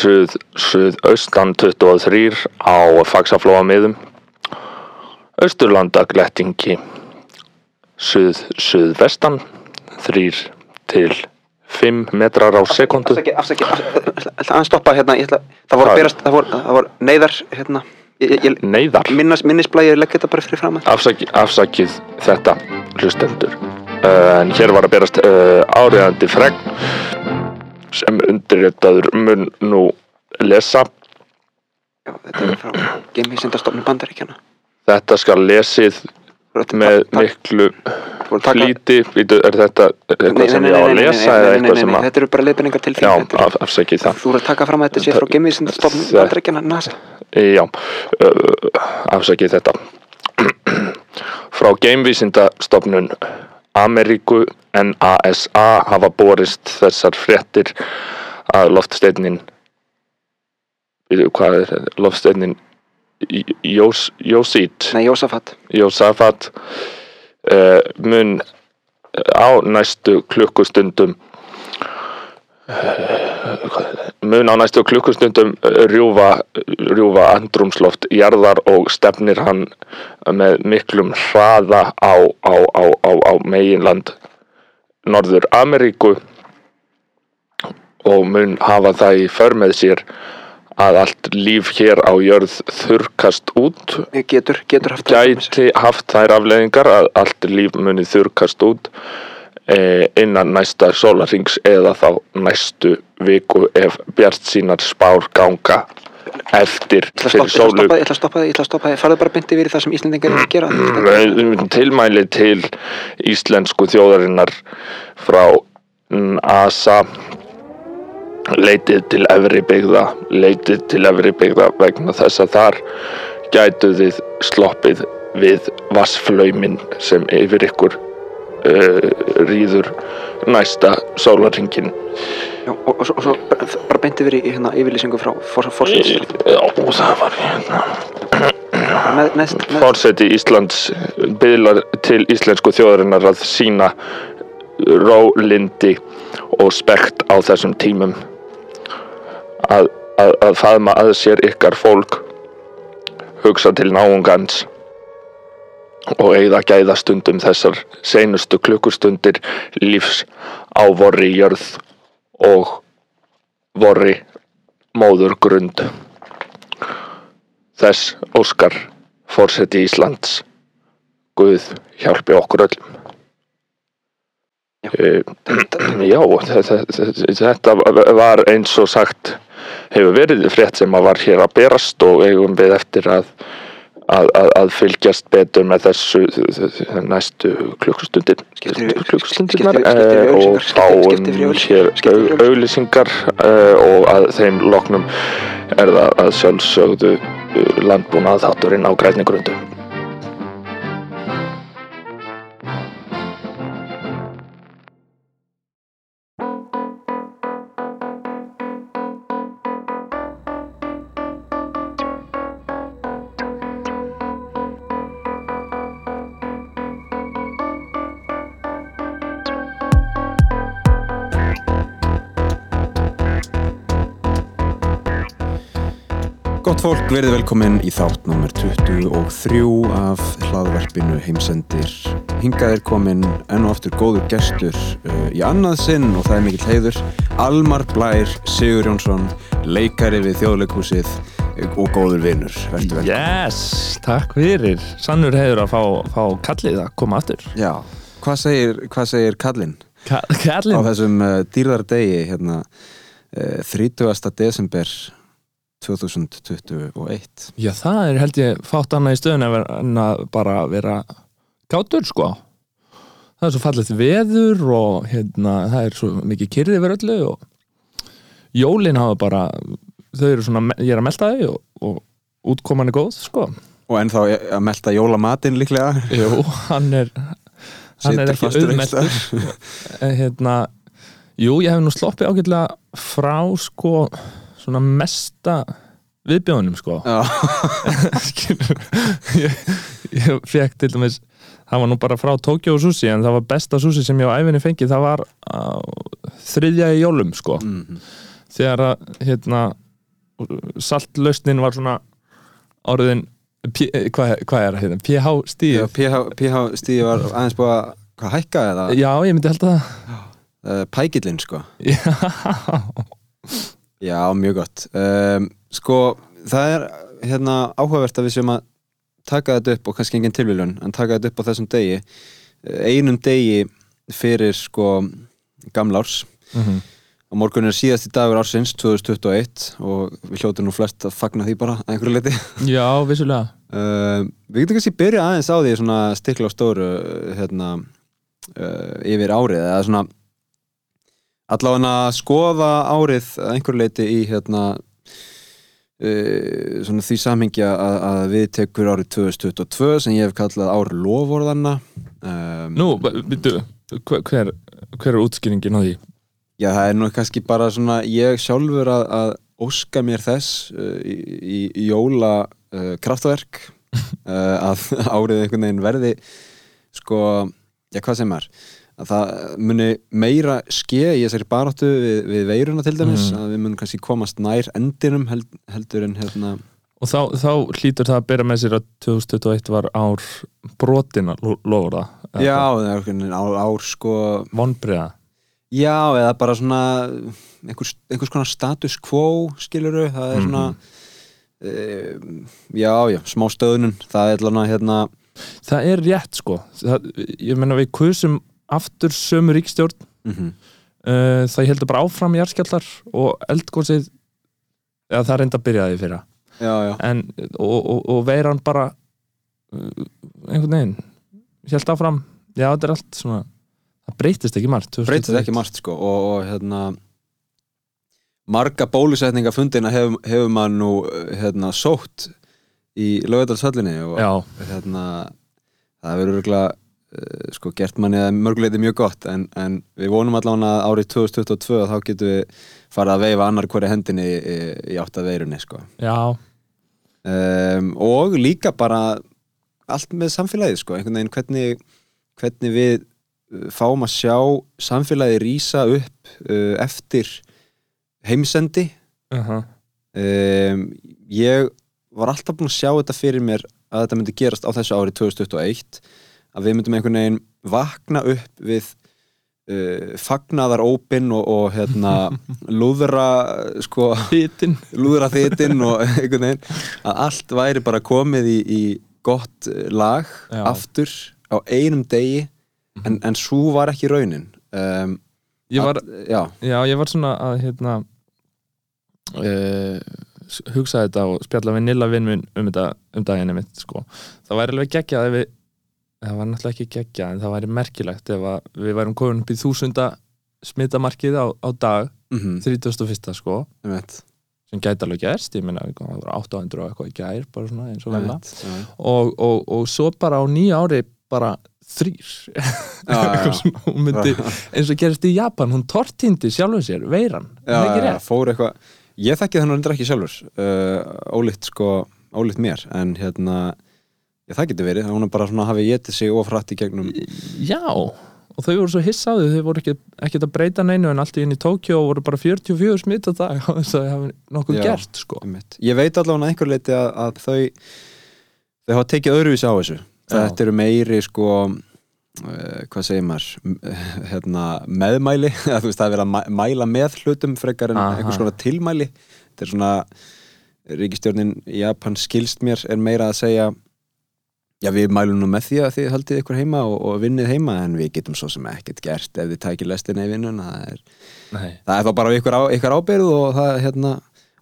suð, suðaustan 23 á Faxaflóa miðum Austurlanda glettingi suð, suðvestan 3 til 5 metrar á sekundu Afsaki, afsaki, afsaki, ég ætla að stoppa hérna, ætla, það voru berast, það voru, það voru neyðar, hérna, ég, ég, Neyðar? Minnas, minnisblæði, ég legg þetta bara fyrir fram að. Afsaki, Afsakið þetta hlustendur. En hér var að berast uh, áriðandi fregn sem undirritaður mun nú lesa. Já, þetta er frá Geimvísindastofnun Bandaríkjana. þetta skal lesið með miklu Býtu, er þetta eitthvað sem ég á að lesa eða eitthvað sem að Þetta eru bara leiðbendingar til það. Þú eru að taka fram að þetta sé frá Geimvísindastofnun Það- Bandaríkjana, NASA. já, uh, afsakið þetta. Frá geimvísindastofnun Ameríku NASA hafa borist þessar fréttir að loftsteinnin hvað er þetta? loftsteinnin Jós, Jósít Nei, Jósafat. Jósafat uh, mun á næstu klukkustundum mun á næstu klukkustundum rjúfa, rjúfa andrumsloft jarðar og stefnir hann með miklum hraða á, á, á, á, á meginland Norður Ameríku og mun hafa það í för með sér að allt líf hér á jörð þurkast út. Getur, getur haft gæti haft þær afleðingar að allt líf muni þurkast út innan næsta sólarings eða þá næstu viku ef bjart sínar spár ganga eftir fyrir sólu ég ætla að stoppa þig, ég ætla að stoppa þig, farðu bara yfir í það sem Íslendingar eru að gera. Mm, tilmæli til íslensku þjóðarinnar frá NASA leitið til efri byggða leitið til efri byggða vegna þess að þar gætu þið sloppið við vassflaumin sem yfir ykkur rýður næsta sólarringin Já, og, og, og svo bara, bara beint yfir í hérna yfirlýsingu frá fórsins. Já, það var hérna. Forseti Íslands byðlar til íslensku þjóðarinnar að sína rólindi og spekt á þessum tímum. Að, að, að faðma að sér ykkar fólk. Hugsa til náungans og eigða gæða stundum þessar seinustu klukkustundir lífs á vorri jörð og vorri móður grund þess Óskar fórseti Íslands. Guð hjálpi okkur öllum. Já. Eh, Já, þe- þe- þe- þetta var eins og sagt hefur verið frétt sem að var hér að berast og eigum við eftir að að, að, að fylgjast betur með þessu næstu skiptir- skiptir eh, og fáum hér skiptir fyrir au- auglýsingar eh, og að þeim loknum er það að sjálfsögðu eh, landbúnað þátturinn á grænni Gott fólk, verið velkomin í þátt nummer 23 af hlaðverpinu heimsendir. Hingað er komin enn og aftur góður gestur uh, í annað sinn og það er mikill heiður. Almar Blær Sigur Jónsson, leikari við þjóðleikhúsið uh, og góður vinnur. Verður velkomin. Yes, takk fyrir Sannur hefur að fá, fá kallið að koma aftur Já, hvað segir, hvað segir Kallinn Ka á Kallið þessum uh, dýrðardegi hérna uh, 30. desember 2021? Já, það er held ég fátt annað í stöðun en að- bara vera gátur sko. Það er svo fallegt veður og hérna, það er svo mikið kyrði yfir öllu og jólin hafa bara þau eru svona, ég er að melta þau og, og útkoman er góð sko. Og ennþá að melta jólamatinn líklega. Jú, hann er hann er ekki auðmeltur. En hérna jú, ég hef nú sloppið ágætlega frá sko svona mesta viðbjóðunum sko. Ég, ég fekk til dæmis það var nú bara frá Tokyo Sushi en það var besta sushi sem ég á æfinni fengið það var á þriðja í jólum sko. Mhm. þegar að hérna saltlausnin var svona orðin eh, hvað, hvað er það hérna, pH stíð PH, PH stíði var aðeins búið að hvað hækka eða? Já, ég myndi held að uh, pækillinn sko. Já, Já, mjög gott. Um, Sko, það er hérna áhugavert að við séum að taka þetta upp og kannski engin tilvílun en taka þetta upp á þessum degi. Eh, einum degi fyrir sko gamlárs. Mhm. og morgun er síðasti dagur ársins 2021 og við hljótum nú flest að fagna því bara að einhverju leiti já, vissulega. Uh, Við getum kannski byrja aðeins á því svona stikla á stóru hérna uh, yfir árið eða svona allavega að skoða árið að einhverju leiti í hérna uh, svona því samhengja að, að við tekur árið 2022 sem ég hef kallað ár lovorðanna um, nú, byrju, hver, hver er útskýringin á því? Já, það er nú kannski bara svona ég sjálfur að, að óska mér þess uh, í, í, jóla uh, kraftverk að árið einhvern veginn verði sko, já hvað sem er að það muni meira ske í þessari baráttu við, við veiruna til dæmis, Mhm. að við munum kannski komast nær endinum held, heldur en hérna og þá, þá hlýtur það að byrja með sér að 2021 var ár brotina það Já, ár, ár sko vonbreiða Já, eða bara svona einhvers, einhvers konar status quo skiluru, það er svona mm já, já, smá stöðnun. Það er alveg hérna það er rétt sko. Það, ég menna við kusum aftur sömu ríkstjórn mm uh, það heldur bara áfram jarðskjaldar og eldgósið eða það reynda að byrja því fyrra. Já, já, en, og, og, og veiran bara uh, einhvern veginn held áfram, já þetta er allt svona það breytist ekki margt 2021. breytið ekki margt sko og, og hérna marga bólusetninga fundina hefur, hefur maður nú hérna sótt í lögadalshöllinni og hérna það verður örgulega sko gert manni að mörguleiti mjög gott en, en við vonum allavega að árið 2022 þá getum við farið að veifa annar hverju hendinni í, í átt að veirunni sko. Já, um, og líka bara allt með samfélagið sko. Einhvern veginn hvernig, hvernig við uh, fáum að sjá samfélagið rýsa upp uh, eftir heimsendi. Uh -huh. um, ég var alltaf búinn að sjá þetta fyrir mér að þetta myndi gerast á þessu ári 2021 að við myndum einhvern veginn vakna upp við uh, fagnaðar ópin og, og hérna lúðra sko hitin lúðra þitin og einhvern veginn að allt væri bara komið í, í gott lag Já. aftur á einum degi en, en svo var ekki raunin um, ég var, að, já, já, ég var svona að hérna uh, hugsa þetta og spjalla við Nilla vinn minn um þetta um daginn mitt sko. það væri alveg geggjað ef við það var náttúrulega ekki geggjað en það væri merkilegt ef að við værum komin upp í þúsunda smitamarkið á, á dag mm 31. sko. Sem gæti alveg gerst, ég meina það var 800 og eitthvað í gær, bara svona eins og og, og, og svo bara á nýja ári bara þrýr svona, eins og gerist í Japan, hún tortindi sjálfum sér, veiran. Já, er fór eitthvað ég þekki þannig reyndar ekki sjálfur uh, ólíkt sko, ólíkt mér en hérna, ég, það getur verið hún er bara svona hafi getið sig ofrætt í gegnum Já, og þau voru svo hissa á þau voru ekki, ekki að breyta neinu en allt í inn í Tókjó voru bara 44 smitt á dag á þess að það hafi nokkuð Já. gert sko. Ég veit allavega að einhver leiti að, að þau þau hafa tekið öðruvísi á þessu þetta eru meiri sko uh, hvað segir maður hérna, meðmæli að það er verið að mæ- mæla með hlutum frekar en Aha. einhvers konar tilmæli þetta er svona ríkistjórnin Japan skilst mér er meira að segja já við mælum nú með því að þið haldið ykkur heima og, og vinnið heima en við getum svo sem ekkert gert ef þið tækir lestina í vinnun það er það er þá bara ykkur, á, ykkur ábyrð og, það, hérna,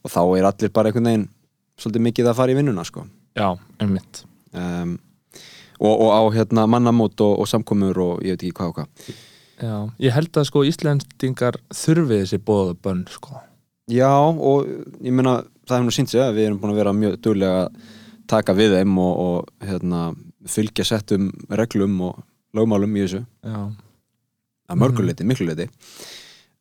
og þá er allir bara einhvern veginn svolítið mikið að fara í vinnuna sko. Já, einmitt um, og, og á hérna, mannamót og, og samkomur og ég veit ekki hvað og hvað Já, ég held að sko Íslendingar þurfi þessi bóða bönn sko. Já og ég meina það hefur nú sínt sig að við erum búin að vera mjög duglega að taka við þeim og, og hérna, fylgja settum reglum og lögmálum í þessu. Já, að mörguleiti, mm. mikluleiti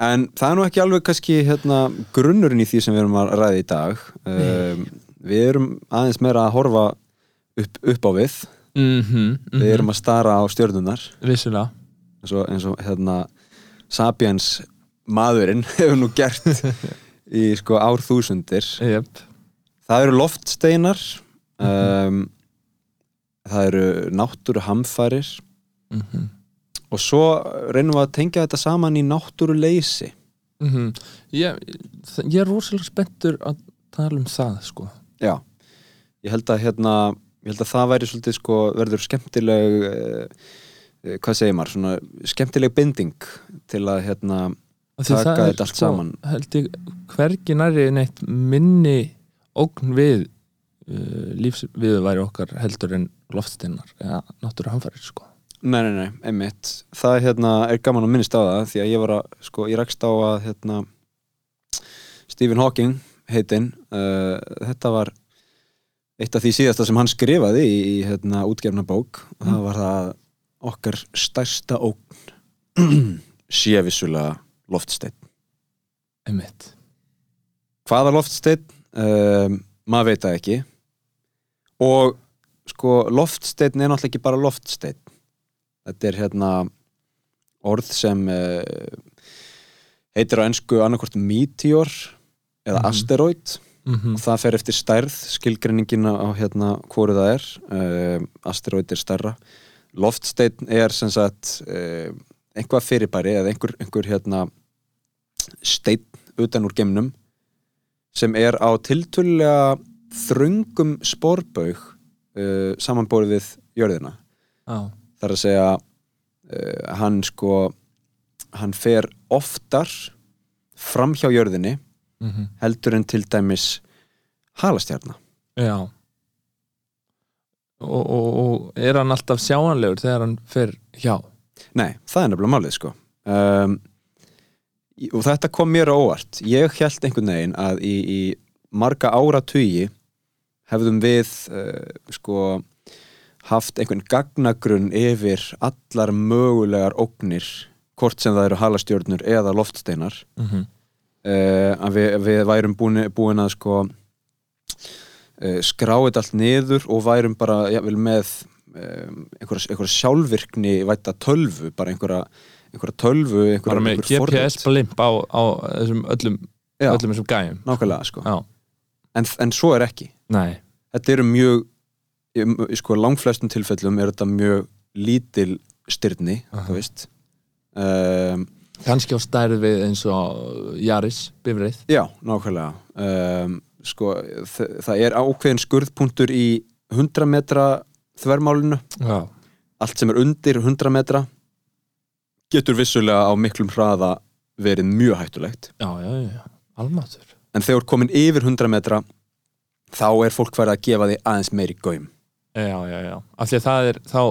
en það er nú ekki alveg kannski hérna, grunnurinn í því sem við erum að ræða í dag. Um, við erum aðeins meira að horfa upp, upp á við. Mm -hmm, við erum að stara á stjörnunar Vissulega. Eins og, eins og hérna Sapiens maðurinn hefur nú gert í sko árþúsundir. Jep. það eru loftsteinar um, það eru náttúru hamfærir Mm og svo reynum við að tengja þetta saman í náttúru leysi Mhm. ég, ég er rosalega spenntur að tala um það sko. Já, ég held að hérna ég held að það væri svolítið sko verður skemmtileg uh, hvað segir maður, svona skemmtileg binding til að hérna Taka þetta allt saman. held ég hvergi nærri neitt minni ógn við uh, lífsviðværi okkar heldur en loftsteinar eða náttúru hamfærir sko. Nei, nei, nei, einmitt. Það hérna, er gaman að minnst á það því að ég var að, sko, ég rakst á að hérna, Stephen Hawking heitinn, uh, þetta var eitt af því síðasta sem hann skrifaði í, í hérna, útgefna bók og það var það okkar stærsta ógn sé vissulega loftsteinn. Einmitt. Hvaða loftsteinn? Um, maður veit það ekki og sko loftsteinn er náttúrulega ekki bara loftsteinn. Þetta er hérna orð sem uh, heitir á ennsku annarkvort meteor eða Mhm. asteroid. Mm og það fer eftir stærð skilgreiningin á hérna hvoru það er. Uh, asteroid er stærra. Loftsteinn er sem sagt uh, einhvað fyrirbæri eða einhver, einhver hérna steinn utan úr geimnum sem er á tiltölulega þröngum spórbaug uh, samanborið við jörðina. Já, þar að segja uh, hann sko hann fer oftar fram hjá jörðinni mm heldur en til dæmis halastjarna. Já. Og, og, og er hann alltaf sjáanlegur þegar hann fer hjá? Nei, það er nefnilega málið sko. Um, og þetta kom mér á óvart. Ég held einhvern veginn að í, í marga ára tugi hefðum við uh, sko haft einhvern gagnagrunn yfir allar mögulegar ógnir hvort sem það eru halastjörnur eða loftsteinar mm -hmm. uh, að við, við værum búin, búin að sko uh, skrá þetta allt niður og værum bara jafnvel með um, einhverja, einhverja sjálfvirkni vætta tölvu, bara einhverja einhverja tölvu, einhverja, bara með forrit. GPS-blimp á, á öllum, Já, öllum þessum gæjum nákvæmlega sko Já, en, en svo er ekki, nei. Þetta eru mjög sko langflestum tilfellum er þetta mjög lítil styrni, þú veist. Um, kannski á stærð við eins og Jaris, bifrið Já, nákvæmlega. Um, sko, það er ákveðin skurðpunktur í 100 metra þvermálinu. Já, allt sem er undir 100 metra getur vissulega á miklum hraða verið mjög hættulegt. Já, já, já, almatur en þegar komin yfir 100 metra þá er fólk farið að gefa því aðeins meiri gaum. Já, já, já, af því að það er þá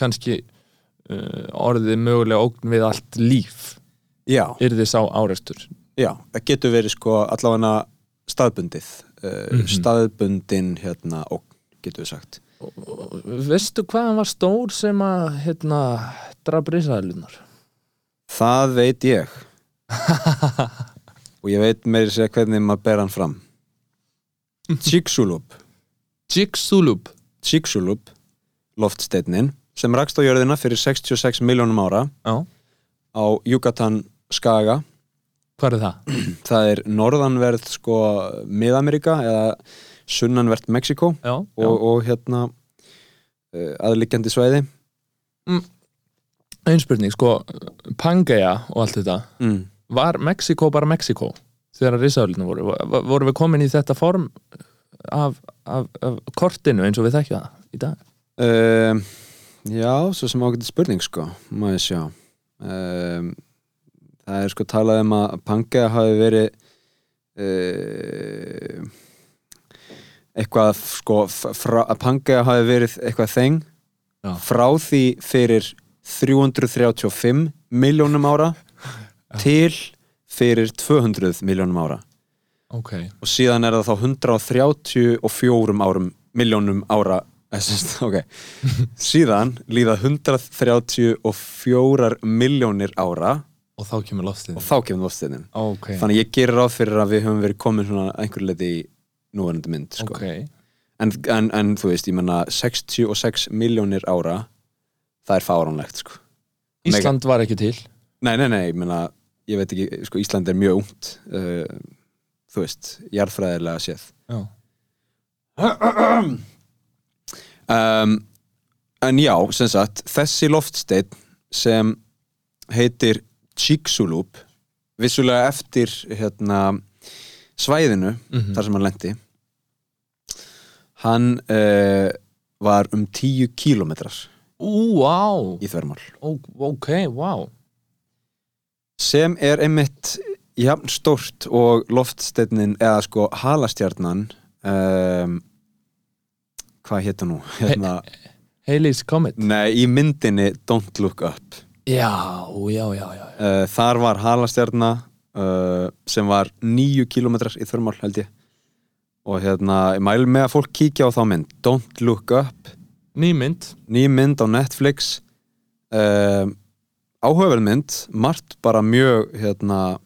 kannski uh, orðið mögulega ógn við allt líf. Já, yrði sá árekstur. Já, það getur verið sko allavega staðbundið uh, Mhm. staðbundin hérna og getur við sagt. Veistu hvað hann var stór sem að hérna, draf risaðalunar? Það veit ég og ég veit meiri segja hvernig maður ber hann fram. Chicxulub. Chicxulub. Chicxulub loftsteinnin sem rakst á jörðina fyrir 66 miljónum ára Já, á Yucatan skaga. Hvað er það? það er norðanverð sko Mið-Amerika eða sunnanvert Mexiko Já, og, já. og hérna uh, aðliggjandi svæði. Einn spurning, sko Pangaea og allt þetta. Mm. Var Mexiko bara Mexiko þegar risaðalunar voru? Vo- Vorum við komin í þetta form af, af, af kortinu eins og við þekkja það í dag? uh, Já, svo sem ágæti spurning sko, ég sjá um, Það er sko talað um að Pangea hafi verið uh, eitthvað sko, frá, að Pangea hafi verið eitthvað þeng Já. frá því fyrir 335 miljónum ára til fyrir 200 miljónum ára. Ok, og síðan er það þá 134 árum miljónum ára eh, sem sagt, ok. Síðan líða 134 miljónir ára. Og þá kemur loftið. Og þá kemur loftsteinnin Ok, þannig ég gerir ráð fyrir að við höfum verið komin einhverju leiti í núverandi mynd sko. ok. En, en, en þú veist, ég menna 66 miljónir ára það er fáránlegt sko. Ísland var ekki til. Nei, nei, nei, ég menna ég veit ekki, sko, Ísland er mjög ungt uh, þú veist, jarðfræðilega séð. Já, um, en já, sem sagt þessi loftsteinn sem heitir Chicxulub vissulega eftir hérna, svæðinu Mhm. þar sem hann lendi hann uh, var um 10 kílómetrar ú, á í þvermál. Ó, Ok, vá sem er einmitt jafn stórt og loftsteinnin eða sko halastjarnan um, hvað hétta nú? Hérna, Halley's Comet? Nei, í myndinni Don't Look Up. Já, já, já, já uh, þar var halastjarna uh, sem var níu kílómetrar í þörmál held ég. Og hérna, ég mælu með að fólk kíkja á þá mynd. Don't Look Up. Nýmynd ný mynd á Netflix. Um, áhugaverð mynd margt bara mjög hérna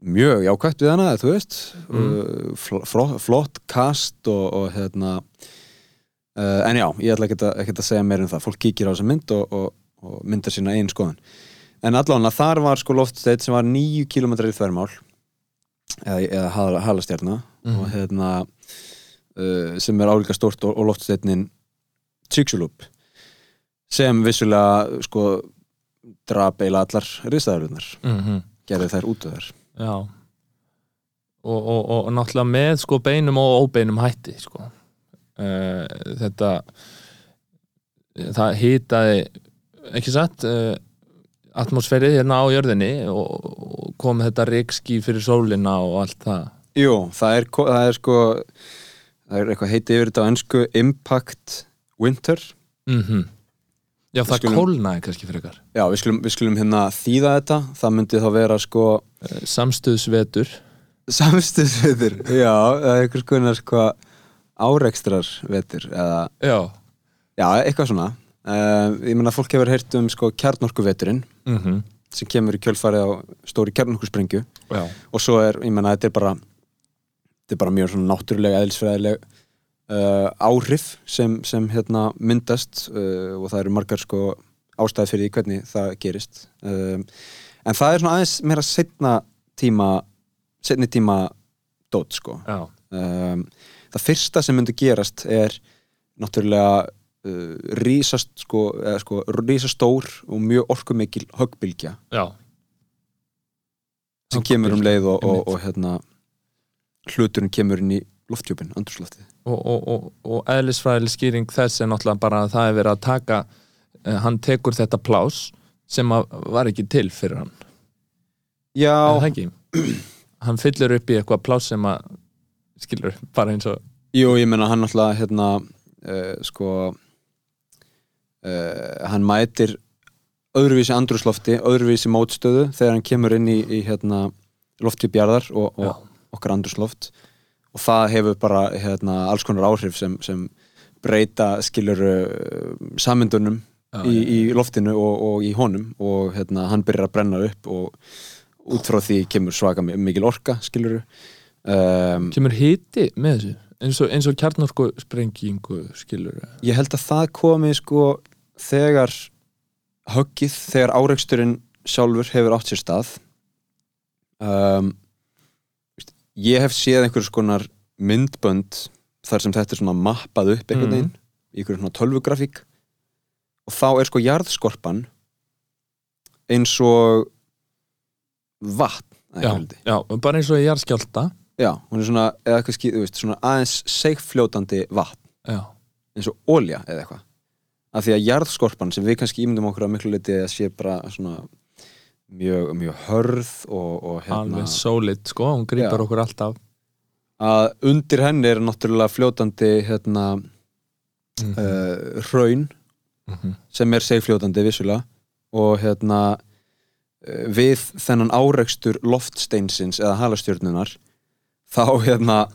mjög jákvæmt við hana, þú veist mm. flott, flott kast og, og hérna uh, en já, ég ætla ekki að, ekki að segja meir um það fólk kíkir á þessa mynd og, og, og myndar sína einn skoðun en allavega þar var sko loftsteit sem var nýju kilometrar í þvermál eða, eða hala- halastjarna Mhm. og hérna uh, sem er álíka stórt og, loftsteitnin Chicxulub sem vissulega sko drap eila allar ristaðarunar mm gerði þær út af þær Já. Og, og, og, náttúrulega með sko beinum og óbeinum hætti sko. Uh, þetta það hýtaði ekki satt uh, atmosfærið hérna á jörðinni og, og kom þetta reikski fyrir sólina og allt það. Jú, það er, það er sko það er eitthvað heiti yfir þetta á ennsku Impact Winter. Mm Já, það skulum- kólnaði kannski frekar. Já, við skulum, við skulum hérna þýða þetta. Það myndi þá vera sko uh, Samstuðsvetur samstuðsvetur, já, einhvers konar sko árekstrar vetur eða, Já. Já, eitthvað svona. Uh, ég meina fólk hefur heyrt um sko kjarnorkuveturinn mm sem kemur í kjölfarið á stóri kjarnorkusprengju. Já, og svo er, ég menna, þetta er bara þetta er bara mjög svona náttúrulega eðlisfræðileg uh, áhrif sem, sem hérna myndast uh, og það eru margar sko ástæði fyrir því hvernig það gerist. Um, en það er svona aðeins meira setna tíma setni tíma dót sko. Um, það fyrsta sem myndi gerast er náttúrulega uh, rísast sko, eða, sko rísastór og mjög orkumikil höggbylgja. Já. Sem kemur um leið og, og, og hérna hluturinn kemur inn í loftjöpin, andrúsloftið og, og, og, og eðlisfræðileg skýring þess er náttúrulega bara að það er verið að taka uh, hann tekur þetta plás sem var ekki til fyrir hann. Já, hann fyllir upp í eitthvað plás sem að skilur, bara eins og jú, ég meina hann alltaf hérna uh, sko uh, hann mætir öðruvísi andrúslofti, öðruvísi mótstöðu þegar hann kemur inn í, í hérna loftjöpjarðar og, okkar andrúsloft og það hefur bara hérna, alls konar áhrif sem, sem breyta skilur uh, sammyndunum Já, í, í loftinu og, og í honum. Og hérna, hann byrjar að brenna upp og út frá því kemur svaka mi- mikil orka skilur um, kemur hiti með þessu? Eins og, og kjarnorku sprengingu skilur ég held að það komi sko þegar höggið, þegar áreiksturinn sjálfur hefur átt sér stað. Um, ég hef séð einhvers konar myndbönd þar sem þetta er svona mappað upp einhvern Mhm. veginn í einhverjum svona tölvugrafík. Og þá er sko jarðskorpan eins og vatn já, já, bara eins og jarðskjálta já, hún er svona, eða kannski, þú veist, svona aðeins seigfljótandi vatn. Já, eins og ólja eða eitthvað. Af því að jarðskorpan sem við kannski ímyndum okkur að miklu leiti að sé bara svona mjög, mjög hörð og, og hérna alveg solid sko, hún grýpar Já. okkur alltaf að undir henni er náttúrulega fljótandi hérna mm uh, hraun -hmm. sem er seigfljótandi vissulega og hérna uh, við þennan áreikstur loftsteinsins eða halastjörnunar þá hérna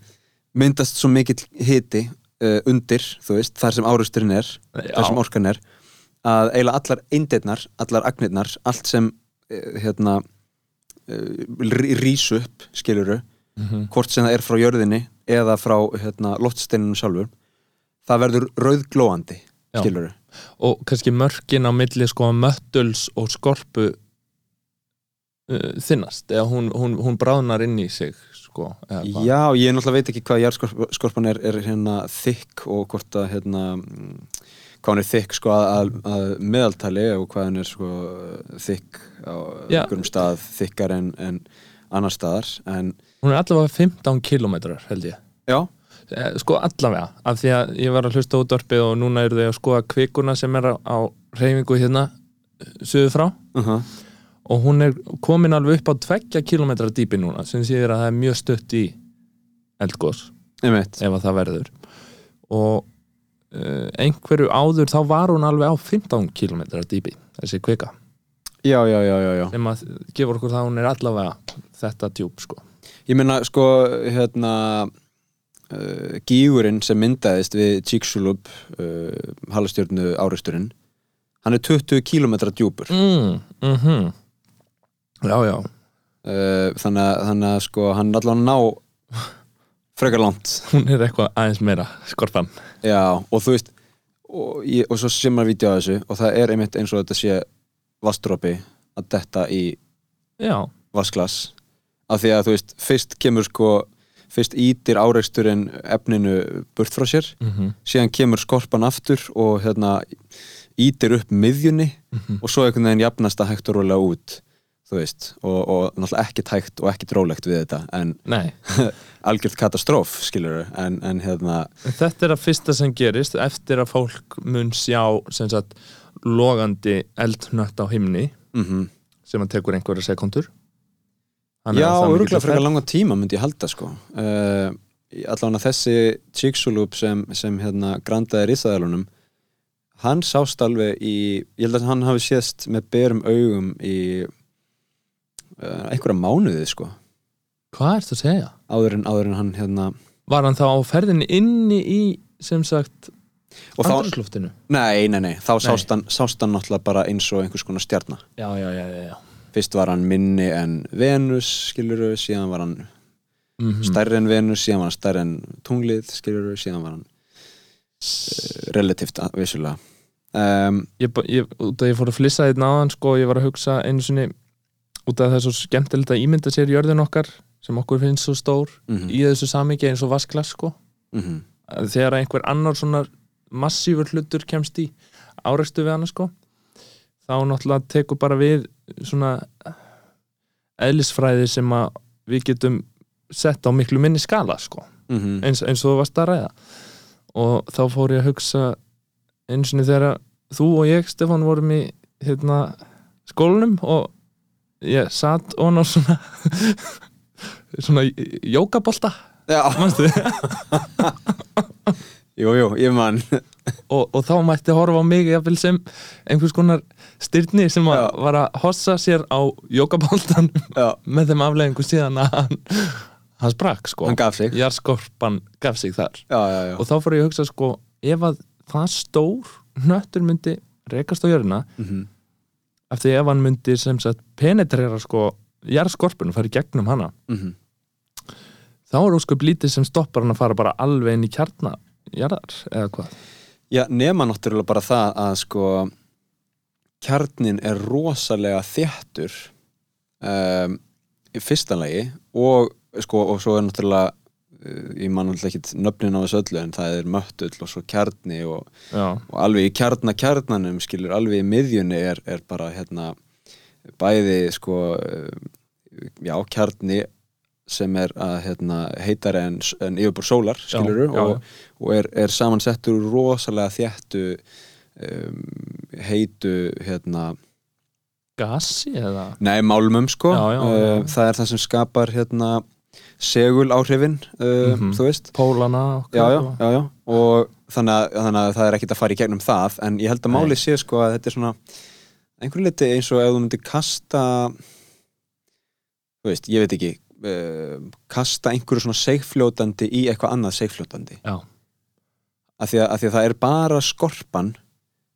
myndast svo mikill hiti uh, undir, þú veist, þar sem áreiksturinn er þar sem orkan er að eiginlega allar eindeirnar, allar agnirnar allt sem hérna uh, rís upp skiluru, mm hvort sem það er frá jörðinni eða frá hérna, loftsteinunum sjálfur það verður rauðglóandi Já. skiluru og kannski mörkin á milli sko möttuls og skorpu uh, þinnast eða hún, hún, hún bráðnar inn í sig sko. Já, ég náttúrulega veit ekki hvað jarðskorpan er, er hérna þykk og hvort að hérna hvað hann er þykk sko að, að, meðaltali og hvað hann er sko þykk á Já. einhverjum stað þykkar en, en annar staðar en hún er allavega 15 kilometrar held ég. Já, Eh, sko allavega, af því að ég var að hlusta útvarpið og núna eru þau að skoða kvikuna sem er á, á reyfingu hérna suður frá. Uh og hún er komin alveg upp á tveggja kilometra dýpi núna sem séður að það er mjög stutt í eldgós ef að það verður. Og einhverju áður þá var hún alveg á 15 kilometra dýpi þessi kvika. Já, já, já, já, já. Sem að gefur okkur það að hún er allavega þetta djúp sko. Ég meina sko hérna uh, gígurinn sem myndaðist við Chicxulub uh, halastjörnu áreisturinn hann er 20 km djúpur. Mm, mm Já, já. Uh, þannig, að, þannig að sko hann er allavega ná frekar langt. Hún er eitthvað aðeins meira skorpan. Já, og þú veist og, ég, og svo sem maður vídeo að þessu og það er einmitt eins og þetta sé vastrópi að detta í Já, vasklas af því að þú veist, fyrst kemur sko fyrst ítir áreiksturinn efninu burt frá sér mm síðan kemur skorpan aftur og hérna ítir upp miðjunni Mhm. og svo einhvern veginn jafnast að hægt og rólega út þú veist, og, og náttúrulega ekkert hægt og ekkert rólegt við þetta en algjörð katastróf, skilur en, en hérna, Þetta er að fyrsta sem gerist eftir að fólk mun sjá sem sagt logandi eldnött á himni mm sem að tekur einhverja sekundur já, örgulega frekar langa tíma myndi ég halda sko. Uh, allavega þessi Chicxulub sem, sem hérna grandaði risaðalunum hann sást alveg í ég held að hann hafi sést með berum augum í einhverja mánuði sko Hvað ertu að segja? áður en, áður en hann hérna Var hann þá á ferðinni inni í sem sagt og þá, andrúsloftinu? nei, nei, nei, þá Nei. sást hann, sást hann náttúrulega bara eins og einhvers konar stjarnar Já, já, já, já, já. fyrst var hann minni en Venus skiluru, síðan var hann Mm stærri en Venus, síðan var hann stærri en tunglið skiluru, síðan var hann uh, relativt vissulega um, ég, ég, ég fór að flissa þetta náðan sko, ég var að hugsa einu sinni út af það er svo skemmtilegt að ímynda sér jörðin okkar sem okkur finnst svo stór mm í þessu samingi eins og vasklas sko -hmm. að þegar einhver annar svona massífur hlutur kemst í áreistu við hana sko þá náttúrulega tekur bara við svona eðlisfræði sem að við getum sett á miklu minni skala sko Mm -hmm. eins, eins og þú varst að ræða og þá fór ég að hugsa eins og þegar þú og ég Stefán vorum í hérna, skólanum og ég satt on á svona svona jókabolta Já, manstu? Jú, jú, ég man. Og, og þá mætti horfa á mig sem einhvers konar styrni sem að Já. var að hossa sér á jókaboltan Já, með þeim afleggingu síðan að hann, hann sprakk sko. Hann gaf sig. Já, þar. Já, já, og þá fór ég að hugsa sko ef að það stór hnöttur myndi rekast á jörðina mm -hmm. Af því ef hann myndi sem sagt penetrera sko jarðskorpun og fara í gegnum hana Mhm. þá er ósköp lítið sem stoppar hann að fara bara alveg inn í kjarna jarðar eða hvað Já, nema náttúrulega bara það að sko kjarnin er rosalega þéttur um, í fyrsta lagi og sko og svo er náttúrulega ég man náttúrulega ekkit nöfnin á þessu öllu en það er möttull og svo kjarni og, já, og alveg í kjarna kjarnanum skilur alveg í miðjunni er, er bara hérna bæði sko uh, já, kjarni sem er að hérna, heitari en, en yfirbúr sólar skilur já, og, og er, er samansettur rosalega þéttu um, heitu hérna, gasi eða? Nei málmum sko. Já, já, já. Uh, það er það sem skapar hérna segul áhrifin uh, Mhm. þú veist pólana já, já, já, og þannig að, þannig að það er ekkit að fara í gegnum það en ég held að Nei. máli sé sko að þetta er svona einhver liti eins og ef þú myndir kasta þú veist, ég veit ekki uh, kasta einhverju svona seigfljótandi í eitthvað annað seigfljótandi Já. af því, því að það er bara skorpan